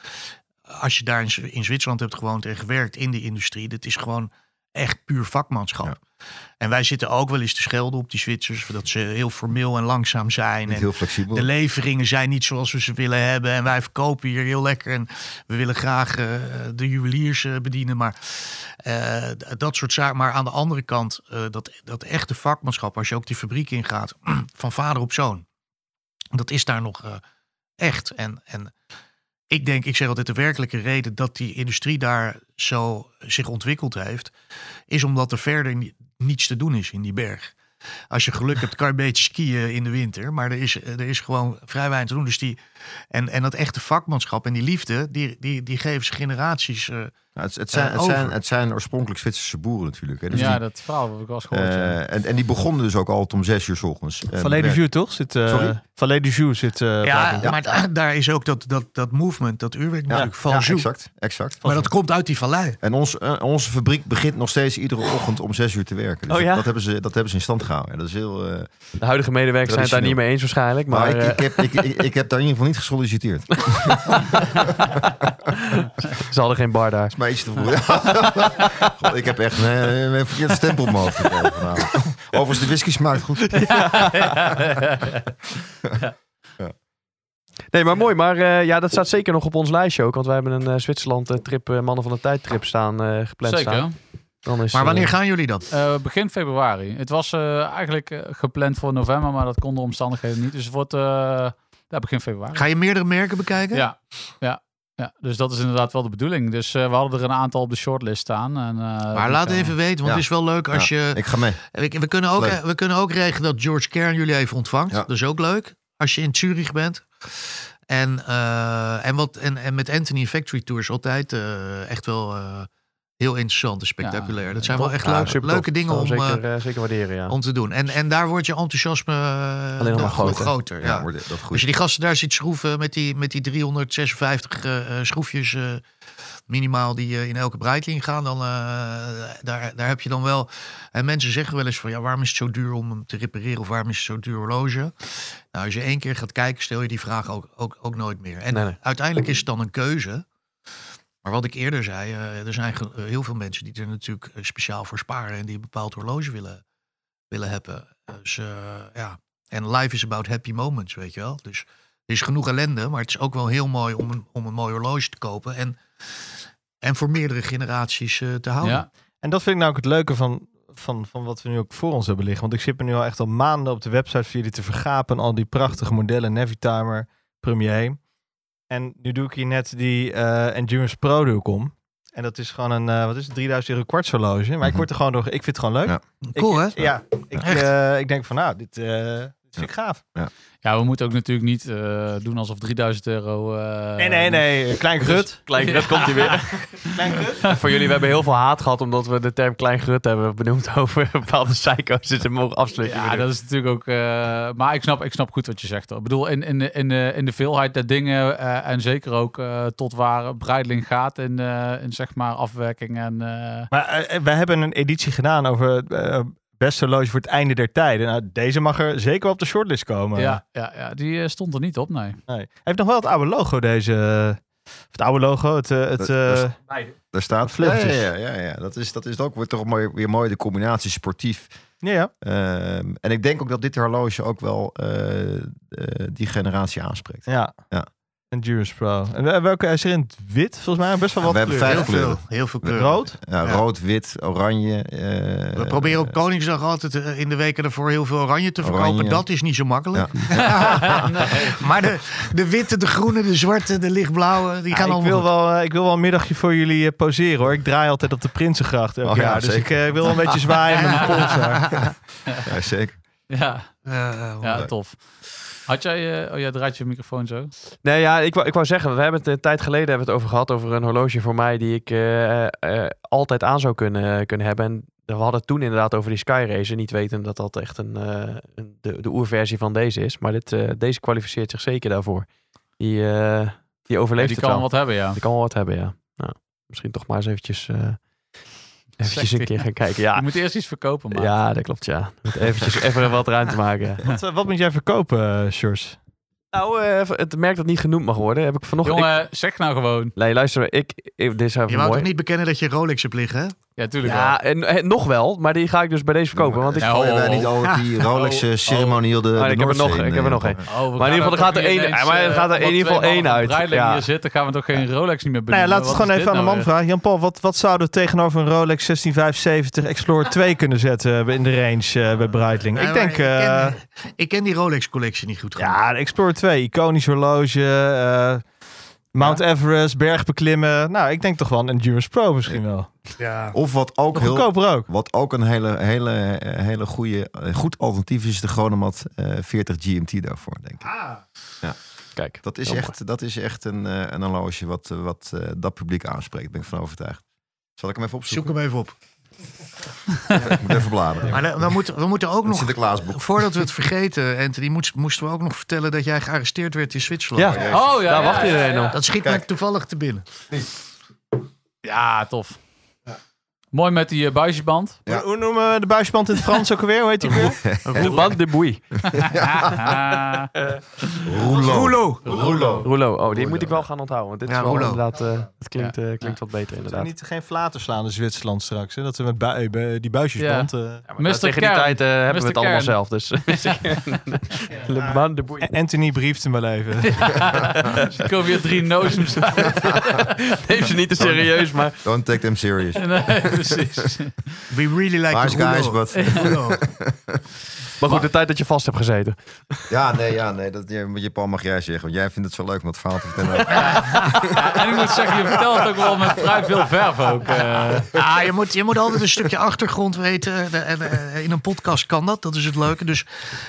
als je daar in, in Zwitserland hebt gewoond en gewerkt in de industrie, dat is gewoon echt puur vakmanschap. Ja. En wij zitten ook wel eens te schelden op die Zwitsers, dat ze heel formeel en langzaam zijn. Niet en heel flexibel. De leveringen zijn niet zoals we ze willen hebben. En wij verkopen hier heel lekker. En we willen graag uh, de juweliers uh, bedienen. Maar uh, dat soort zaken. Maar aan de andere kant, dat, dat echte vakmanschap, als je ook die fabriek ingaat, van vader op zoon. Dat is daar nog echt. En, en ik denk, ik zeg altijd, de werkelijke reden dat die industrie daar zo zich ontwikkeld heeft, is omdat er verder ni niets te doen is in die berg. Als je geluk hebt, kan je een beetje skiën in de winter. Maar er is, er is gewoon vrij weinig te doen. Dus die, en, en dat echte vakmanschap en die liefde, die, die, die geven ze generaties. eh, Nou, het, het, zijn, Eh, het, zijn, het zijn oorspronkelijk Zwitserse boeren natuurlijk. Hè. Dus ja, die, dat verhaal heb ik wel eens gehoord. ja. eh, en, en die begonnen dus ook altijd om zes uur s ochtends. En Valet werd- Jus, toch? Zit, eh Sorry? Valet du Jus zit... eh, ja, maar da- daar is ook dat, dat, dat movement, dat uurwerk natuurlijk van exact, exact. Maar dat komt uit die vallei. En ons, onze fabriek begint nog steeds iedere ochtend om zes uur te werken. Dus Oh ja? dat, hebben ze, dat hebben ze in stand gehouden. Dat is heel. eh, De huidige medewerkers zijn het daar niet mee eens waarschijnlijk. Maar, maar ik, ik, heb, ik, ik, ik heb daar in ieder geval niet gesolliciteerd. Ze hadden geen bar daar. Te. God, ik heb echt een, een verkeerde stempel op mijn hoofd gekregen. Overigens, de whisky smaakt goed. Nee, maar mooi. Maar eh, ja, dat staat zeker nog op ons lijstje ook. Want wij hebben een eh, Zwitserland eh, trip, eh, Mannen van de Tijd trip staan, eh, gepland Zeker. staan. Dan is, Maar wanneer eh, gaan jullie? Eh, begin februari. Het was eh, eigenlijk eh, gepland voor november, maar dat kon door omstandigheden niet. Dus het wordt eh, ja, begin februari. Ga je meerdere merken bekijken? Ja, ja, ja, dus dat is inderdaad wel de bedoeling. Dus eh, we hadden er een aantal op de shortlist staan. En, eh, Maar die laat gaan- even weten, want Ja. het is wel leuk als Ja, je... Ik ga mee. We, we, kunnen ook, we kunnen ook regelen dat George Kern jullie even ontvangt. Ja. Dat is ook leuk. Als je in Zurich bent. En, eh, en, wat, en, en met Anthony Factory Tours altijd eh, echt wel eh, heel interessant en spectaculair. dat zijn wel echt leuke, dingen om, zeker, eh, eh, zeker waarderen, ja. om te doen. En, en daar wordt je enthousiasme eh, Alleen nog maar nog groter. groter. Ja, wordt- dat Als goed. je die gasten daar ziet schroeven met die, met die 356 eh, eh, schroefjes eh, minimaal die eh, in elke Breitling gaan, dan eh, daar, daar heb je dan wel. En mensen zeggen wel eens van ja, waarom is het zo duur om hem te repareren of waarom is het zo duur horloge? Nou, als je één keer gaat kijken, stel je die vraag ook, ook, ook nooit meer. En Nee, nee. uiteindelijk is het dan een keuze. Wat ik eerder zei, eh, er zijn eh, heel veel mensen die er natuurlijk eh, speciaal voor sparen en die een bepaald horloge willen, willen hebben. Dus ja, en life is about happy moments, weet je wel. Dus er is genoeg ellende, maar het is ook wel heel mooi om een, om een mooi horloge te kopen. En, en voor meerdere generaties te houden. Ja, En dat vind ik nou ook het leuke van, van, van wat we nu ook voor ons hebben liggen. Want ik zit me nu al echt al maanden op de website voor jullie te vergapen. Al die prachtige modellen, Navitimer, Premier. En nu doe ik hier net die eh, Endurance Pro doe ik om. En dat is gewoon een, eh, wat is het, 3000 euro kwarts horloge. Maar ik Mhm. word er gewoon door, ik vind het gewoon leuk. Ja. Cool, ik, hè? Ja, ik, eh, ik denk van nou, dit, dit vind ik gaaf. ja, we moeten ook natuurlijk niet eh, doen alsof 3000 euro... eh, Nee, nee, nee, klein grut. Klein grut komt hij weer. Klein grut. Voor jullie, we hebben heel veel haat gehad omdat we de term klein grut hebben benoemd over bepaalde psycho's. Dus ze mogen absoluut niet Ja, dat is natuurlijk ook. eh, maar ik snap, ik snap goed wat je zegt. Hoor. Ik bedoel, in, in, de, in, de, in de veelheid der dingen. eh, en zeker ook eh, tot waar Breitling gaat in, eh, in zeg maar afwerking. En, eh, Maar wij hebben een editie gedaan over eh beste horloge voor het einde der tijden. Nou, deze mag er zeker op de shortlist komen. ja, ja, ja, die eh, stond er niet op, nee. Nee. Hij heeft nog wel het oude logo, deze. of Het oude logo, het. eh, het eh, is- Daar staat Vleugeltjes. Ja, ja, ja, ja. Dat is, dat is ook weer toch mooi, weer mooi de combinatie sportief. ja, ja. Ehm, en ik denk ook dat dit horloge ook wel eh, eh, die generatie aanspreekt. ja. Ja. Endurance Pro. En eh, welke hij is er in het wit, volgens mij? Best wel wat we hebben vijf Heel kleuren. veel, heel veel kleuren. Rood? Ja, Ja. Rood, wit, oranje. eh, We proberen op Koningsdag altijd eh, in de weken ervoor heel veel oranje te verkopen. Oranje. Dat is niet zo makkelijk. maar de, de witte, de groene, de zwarte, de lichtblauwe, die Ja, gaan ik, allemaal wil goed. wel, eh, ik wil wel een middagje voor jullie eh, poseren hoor. Ik draai altijd op de Prinsengracht elk Oh ja, jaar. Dus ik eh, wil wel een beetje zwaaien met mijn pols. Ja, zeker. Ja, Eh, ja tof. Had jij, eh, oh jij draait je microfoon zo? Nee, ja, ik wou, ik wou zeggen, we hebben het een tijd geleden hebben het over gehad, over een horloge voor mij die ik eh, eh, altijd aan zou kunnen, kunnen hebben. En we hadden het toen inderdaad over die Sky Racer, niet weten dat dat echt een, een- de, de oerversie van deze is. Maar dit, deze kwalificeert zich zeker daarvoor. Die, die Ja, overleeft die het kan wel. wat hebben, ja. Die kan wel wat hebben, ja. Nou, misschien toch maar eens eventjes, eventjes een keer gaan kijken. Je Ja, moet eerst iets verkopen, man. ja dat klopt, ja. Moet eventjes even wat ruimte maken. Wat, eh, wat moet jij verkopen, uh, Sjors? Nou, eh, het merk dat niet genoemd mag worden, heb ik vanochtend... ik- Jongen, zeg nou gewoon. Nee, luister, ik, ik, dit is even Je wou mooi. toch niet bekennen dat je Rolex hebt liggen, hè? Ja, tuurlijk wel. Ja, en, en nog wel, maar die ga ik dus bij deze verkopen. Want ik, Ja, Gooien oh, wij oh, niet oh. die Rolex eh, ceremonieel de, Ah, de ik heb er nog- ik heb er in, nog eh, één. Oh, Maar in ieder geval, er gaat er één- maar er eh, gaat er in omdat ieder geval één uit. Ja. hier zitten, gaan we toch geen Rolex niet meer Nou benoemen? laat het Wat gewoon even aan de man nou vragen. Jan-Paul, wat, wat zouden we tegenover een Rolex 16570 Explorer 2 kunnen zetten in de range eh, bij Breitling? Nee, ik maar denk... eh, ik, ken, ik ken die Rolex-collectie niet goed genoeg. ja, de Explorer 2, iconisch horloge. eh, Mount Everest, bergbeklimmen. Nou, ik denk toch wel een Endurance Pro misschien wel. Ja. Of wat ook heel, ook. Wat ook een hele, hele, eh, hele goede, eh, goed alternatief is de Chronomat eh 40 GMT daarvoor, denk ik. Kijk, Dat is echt, dat is echt een, eh, een horloge wat, eh, wat eh, dat publiek aanspreekt, ben ik van overtuigd. Zal ik hem even Zoek opzoeken? hem even op. Ik moet even bladeren. Maar dan, dan moeten, we moeten ook nog, Sinterklaasboek. voordat we het vergeten, Anthony, moest, moesten we ook nog vertellen dat jij gearresteerd werd in Zwitserland. Ja. Oh ja, Daar ja, wacht ja, iedereen ja. op. Dat schiet Kijk. me toevallig te binnen. Ja, tof. Mooi met die uh, buisjesband. Ja. Hoe, hoe noemen we de buisband in het Frans ook alweer? Hoe heet die weer? De band de boei. Ah, Rouleau. Rouleau. Oh, die moet ik wel gaan onthouden. Want dit Ja, is wel Rouleau. inderdaad... eh, het klinkt, eh, klinkt wat beter inderdaad. Niet, geen flaten slaan in Zwitserland straks. Hè? Dat we met bui- die buisjesband... eh, Ja, maar tegen die tijd eh, hebben Mr. we het allemaal Kern. zelf. Dus Le band de boei. Anthony brieft hem wel even. er komen weer drie nozems. Neem ze niet te serieus, maar... Don't take them serious. Precies. We really like the guys, but... Maar goed, de tijd dat je vast hebt gezeten. Ja, nee, ja, nee. Dat, je, je Paul mag jij zeggen. Want jij vindt het zo leuk om dat verhaal te vertellen. Ja, en ik moet zeggen, je vertelt het ook wel met vrij veel verf ook. eh. Ah, je, moet, je moet altijd een stukje achtergrond weten. En, eh, in een podcast kan dat, dat is het leuke. Dus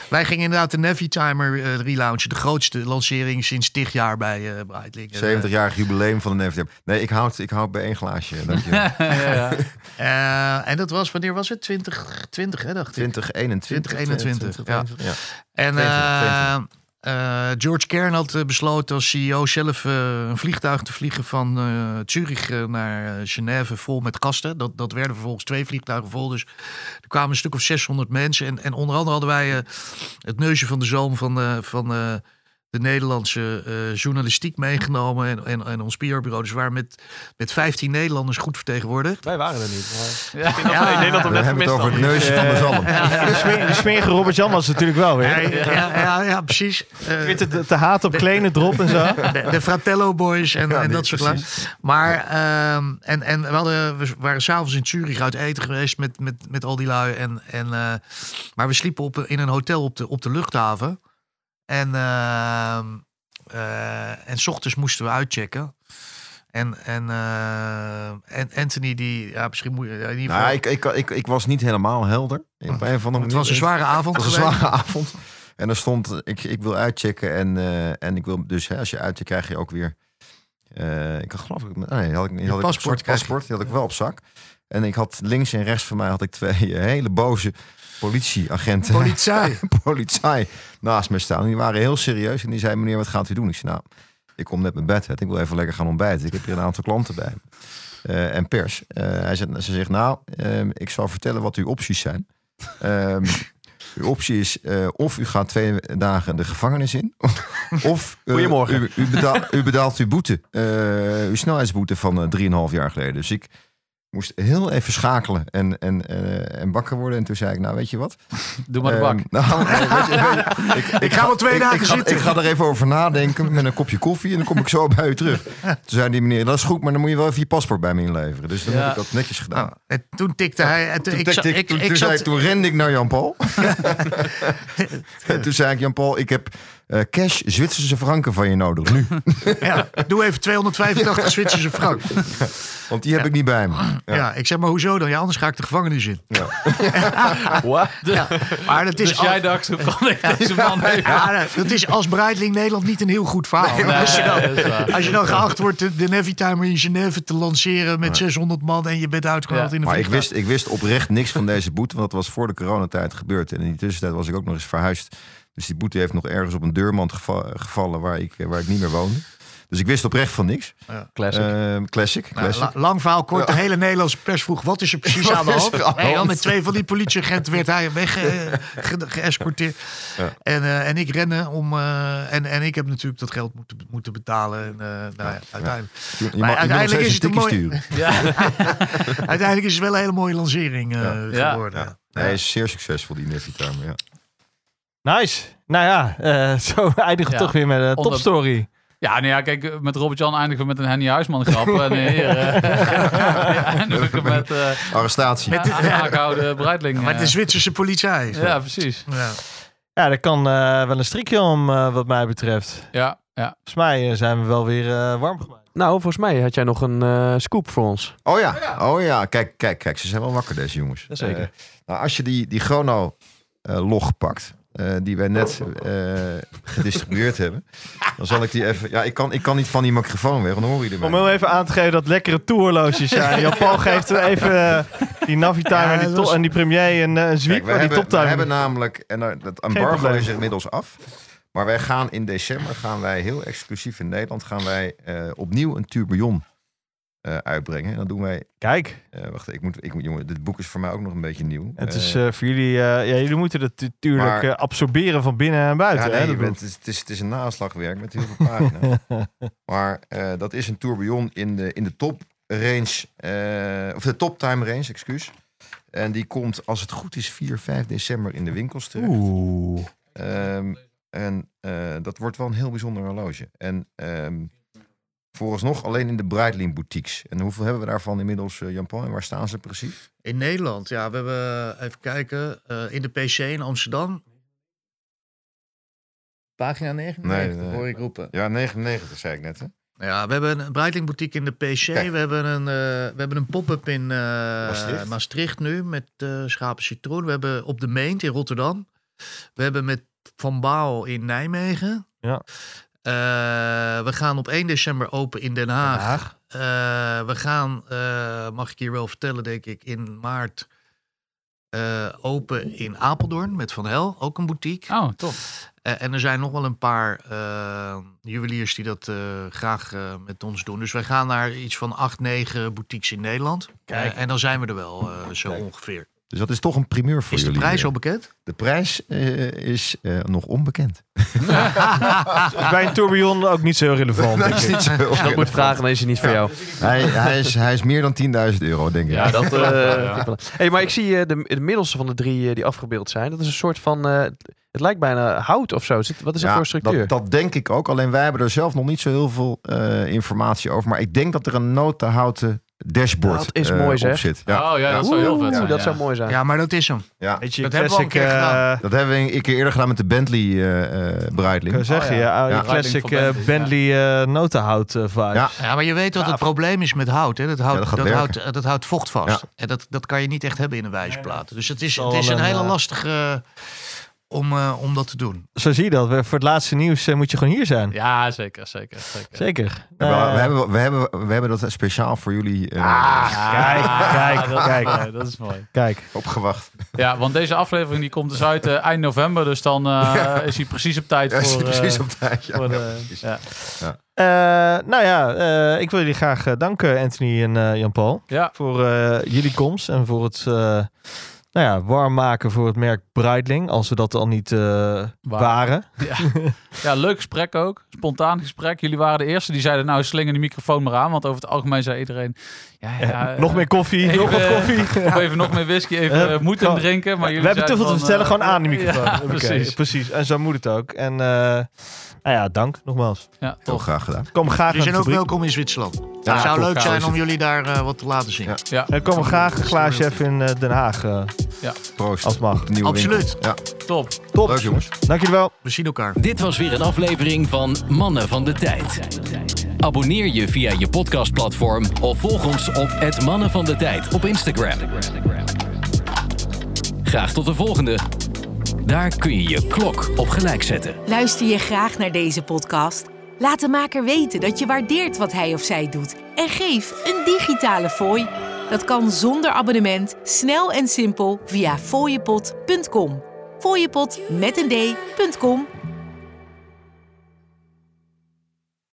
wij gingen inderdaad de Navy Timer eh relaunchen. De grootste lancering sinds tig jaar bij eh Breitling. En, eh, 70-jarig jubileum van de NVM. Nee, ik houd, ik houd bij één glaasje. Dank je. ja, ja. eh, en dat was, wanneer was het? 2020, hè, dacht ik. 2021. 2021, ja. ja. En 22, eh, eh, George Kern had eh, besloten als CEO zelf een vliegtuig te vliegen van Zurich naar Genève vol met gasten. Dat, dat werden vervolgens twee vliegtuigen vol. Dus er kwamen een stuk of 600 mensen. En, en onder andere hadden wij het neusje van de zoom van, van de Nederlandse eh, journalistiek meegenomen. En, en, en ons PR-bureau. Dus we waren met, met 15 Nederlanders goed vertegenwoordigd. Wij waren er niet. Maar... Ja. Ik denk dat we hebben het over het neusje van de zalm. De, smeer, de smerige Robert-Jan was natuurlijk wel Ja, weer. ja, ja, ja, precies. Eh, Weer te, te haat op kleine drop en zo. de, de Fratello Boys en, Ja, dat soort lagen. Maar ehm, en, en we, hadden, we waren s'avonds in Zurich uit eten geweest met, met, met al die lui. En, en, eh, maar we sliepen op, in een hotel op de, op de luchthaven. En, ehm, eh, en s ochtends moesten we uitchecken. En, en, eh, en Anthony, die, ja, misschien moet je. In ieder geval, Nou, ik, ik, ik, ik was niet helemaal helder. Op een of andere het was een zware avond. Het was een zware avond. En er stond, ik, ik wil uitchecken. En, eh, en ik wil dus, hè, als je uitcheckt, krijg je ook weer. eh, ik had geloof ik, nee, had ik, had ik paspoort soort paspoort, die had ik wel op zak. En ik had links en rechts van mij had ik twee hele boze politieagenten, Politie. politie naast me staan. Die waren heel serieus en die zei: Meneer, wat gaat u doen? Ik zei: Nou, ik kom net mijn bed uit. Ik wil even lekker gaan ontbijten. Ik heb hier een aantal klanten bij me. Eh, en pers. Eh, hij zegt, ze zegt: Nou, ehm, ik zal vertellen wat uw opties zijn. Ehm, uw optie is eh, of u gaat twee dagen de gevangenis in. of Goedemorgen. U, u, betaalt, u betaalt uw boete. uw snelheidsboete van eh, 3,5 jaar geleden. Dus ik moest heel even schakelen en, en, eh, en wakker worden. En toen zei ik, nou weet je wat? Doe maar de bak. Ehm, nou, nee, weet je, weet je, ik, Ik ga wel twee ik, dagen ik ga, zitten. Ik ga er even over nadenken met een kopje koffie en dan kom ik zo bij u terug. Toen zei die meneer, dat is goed, maar dan moet je wel even je paspoort bij me inleveren. Dus dan Ja. heb ik dat netjes gedaan. Nou, en toen tikte hij. En toen, Toen, ik, tikte zat- ik, ik, toen, ik toen, zei, zat, toen rende ik naar Jan-Paul. en toen zei ik, Jan-Paul, ik heb eh, cash Zwitserse franken van je nodig, nu. ja, doe even 285 Zwitserse frank. Want die heb ik niet bij me. Ja. ik zeg maar hoezo dan? Ja, anders ga ik de gevangenis in. What? Ja, maar dat is Dus al- jij dacht, hoe kan ik deze man even... Ja, dat is als Breitling Nederland niet een heel goed verhaal. Nee, als, je dan, als je dan geacht wordt de, de Navy Timer in Genève te lanceren met 600 man en je bent uitgehaald Ja. in een Maar ik wist, ik wist oprecht niks van deze boete, want dat was voor de coronatijd gebeurd. En in die tussentijd was ik ook nog eens verhuisd. Dus die boete heeft nog ergens op een deurmand geva- gevallen waar ik, waar ik niet meer woonde. Dus ik wist oprecht van niks. Classic. Ehm, classic. Nou, classic. la- lang verhaal kort. De hele Nederlandse pers vroeg: wat is er precies Wat aan de hand? aan met twee van die politieagenten werd hij weg eh, ge- geëscorteerd. Ja. En, eh, en ik rennen om. eh, en, en ik heb natuurlijk dat geld moeten, moeten betalen. En, eh, nou ja, uiteindelijk, Je, maar mag, je uiteindelijk is een het een tikkie mooi- sturen. Ja. uiteindelijk is het wel een hele mooie lancering eh, Ja. geworden. Ja. Hij is zeer succesvol, die Neffy Timer. Ja. Nice. Nou ja, eh, zo eindigen we Ja. toch weer met een Onder- topstory. Ja, nou ja, kijk, met Robert-Jan eindigen we met een Henny Huisman grap. En hier eh, eindigen we met eh Arrestatie. ja, aangehouden Breitling. Maar eh. de Zwitserse politie. ja, precies. Ja. Ja, er kan eh, wel een strikje om, eh, wat mij betreft. Ja, Volgens mij eh, zijn we wel weer eh, warm gemaakt. Nou, volgens mij had jij nog een eh, scoop voor ons. Oh ja, oh ja. Kijk, kijk, kijk. Ze zijn wel wakker, deze jongens. Jazeker. Eh, nou, als je die, die chrono-log pakt, eh, die wij net eh, gedistribueerd hebben, dan zal ik die even... Ja, ik kan, ik kan niet van die microfoon weg, dan hoor je Om ermee. heel even aan te geven dat lekkere toerhorloges zijn. Jan-Paul geeft er even eh, die Navitimer Ja, en, die was- en die Premier een, eh, een zwiep. Kijk, we, maar die hebben, we hebben namelijk, en eh, dat embargo is er inmiddels af. Maar wij gaan in december, gaan wij heel exclusief in Nederland, gaan wij eh, opnieuw een tourbillon eh, uitbrengen. En dan doen wij, Kijk, eh, wacht, ik moet, ik moet, jongen, dit boek is voor mij ook nog een beetje nieuw. het is eh, voor jullie... ja, jullie moeten het natuurlijk Maar- absorberen van binnen en buiten. Ja, nee, dat bent, het, is, het, is, een naslagwerk met heel veel pagina's. maar dat is een tourbillon in de, in de top range, of de top time range, excuus. En die komt, als het goed is, 4, 5 december in de winkels terecht. Oeh. Ehm, en dat wordt wel een heel bijzonder horloge. En ehm vooralsnog alleen in de Breitling boutiques. En hoeveel hebben we daarvan inmiddels, eh, Jan-Paul? En waar staan ze precies? In Nederland, ja, we hebben, even kijken, eh, in de PC in Amsterdam. Pagina 99, Nee, nee. hoor ik roepen. Ja, 99 zei ik net, hè? Ja, we hebben een Breitling boutique in de PC. Kijk. We hebben een, eh, we hebben een pop-up in eh, Maastricht. Maastricht. nu met eh schapen citroen. We hebben op de Meent in Rotterdam. We hebben met Van Baal in Nijmegen. Ja. Eh, we gaan op 1 december open in Den Haag. Haag. Eh, we gaan, eh, mag ik hier wel vertellen, denk ik, in maart eh, open in Apeldoorn met Van Hel, ook een boutique. Oh, top. Eh, en er zijn nog wel een paar juweliers die dat eh, graag eh, met ons doen. Dus wij gaan naar iets van acht, negen boutiques in Nederland. Kijk. En dan zijn we er wel eh, zo Kijk. ongeveer. Dus dat is toch een primeur voor Is de jullie. prijs al bekend? De prijs eh, is eh, nog onbekend. Is bij een tourbillon ook niet zo heel relevant. Dat is niet zo dat moet vragen, dan is hij niet voor jou. Hij, hij, is, hij is meer dan 10.000 euro, denk ik. Ja, dat. eh, Hey, maar ik zie eh, de, de middelste van de drie die afgebeeld zijn. Dat is een soort van. eh, het lijkt bijna hout of zo. Wat is dat Ja, voor structuur? Dat, dat denk ik ook. Alleen wij hebben er zelf nog niet zo heel veel eh, informatie over. Maar ik denk dat er een notenhouten dashboard Dat is eh, mooi, op zeg. zit. Ja. Oh ja, dat zou heel vet zijn. dat zou mooi zijn. Ja, maar dat is hem. Ja. Weet je, Dat hebben we al een keer gedaan. eh, Dat hebben we een keer eerder gedaan met de Bentley eh eh Breitling. kan zeggen, Oh, ja. ja. classic eh, Bentley, Bentley eh, notenhout eh, vibes. Ja. Ja, maar je weet wat het probleem is met hout. Hè? Dat, houdt, Ja, dat houdt, houdt vocht vast. Ja. En dat, dat kan je niet echt hebben in een wijsplaat. Dus het is, het is een hele eh, lastige om, eh, om dat te doen. Zo zie je dat. We- Voor het laatste nieuws eh, moet je gewoon hier zijn. Ja, zeker, zeker, zeker. Zeker. Ja, Eh, we, hebben, we, hebben, we hebben dat speciaal voor jullie eh, Ah, kijk, kijk, dat is kijk. mooi, dat is mooi. Kijk. opgewacht. Ja, want deze aflevering die komt dus uit eind november, dus dan eh, is hij precies op tijd Ja, is voor, precies op tijd. Ja. voor ja. Eh, nou ja, eh, ik wil jullie graag danken, Anthony en eh, Jan-Paul. Ja, Voor eh, jullie komst en voor het eh, nou ja, warm maken voor het merk Breitling. Als we dat al niet eh, waren. ja, leuk gesprek ook. Spontaan gesprek. Jullie waren de eerste die zeiden, nou slinger die microfoon maar aan. Want over het algemeen zei iedereen, ja, ja, nog eh, meer koffie, even, nog wat eh, koffie. Of even nog meer whisky, even Eh, eh, moeten gewoon- drinken. Maar we jullie hebben te veel te vertellen, gewoon aan die eh, microfoon. Ja, Oké, precies. precies. En zo moet het ook. En eh, nou ja, dank nogmaals. Ja, Heel graag gedaan. We komen graag Jullie zijn ook de welkom in Zwitserland. Ja, het zou top. leuk zijn om jullie daar eh, wat te laten zien. Ja. Ja, We komen graag een glaasje even in eh, Den Haag. eh, Proost. Als het mag. De Absoluut. winkel. top. top. Ja, leuk jongens. Dank jullie wel. We zien elkaar. Dit was weer een aflevering van Mannen van de Tijd. Abonneer je via je podcastplatform of volg ons op het Mannen van de Tijd op Instagram. Graag tot de volgende. Daar kun je je klok op gelijk zetten. Luister je graag naar deze podcast? Laat de maker weten dat je waardeert wat hij of zij doet en geef een digitale fooi. Dat kan zonder abonnement, snel en simpel via fooiepot.com. Fooiepot met een d.com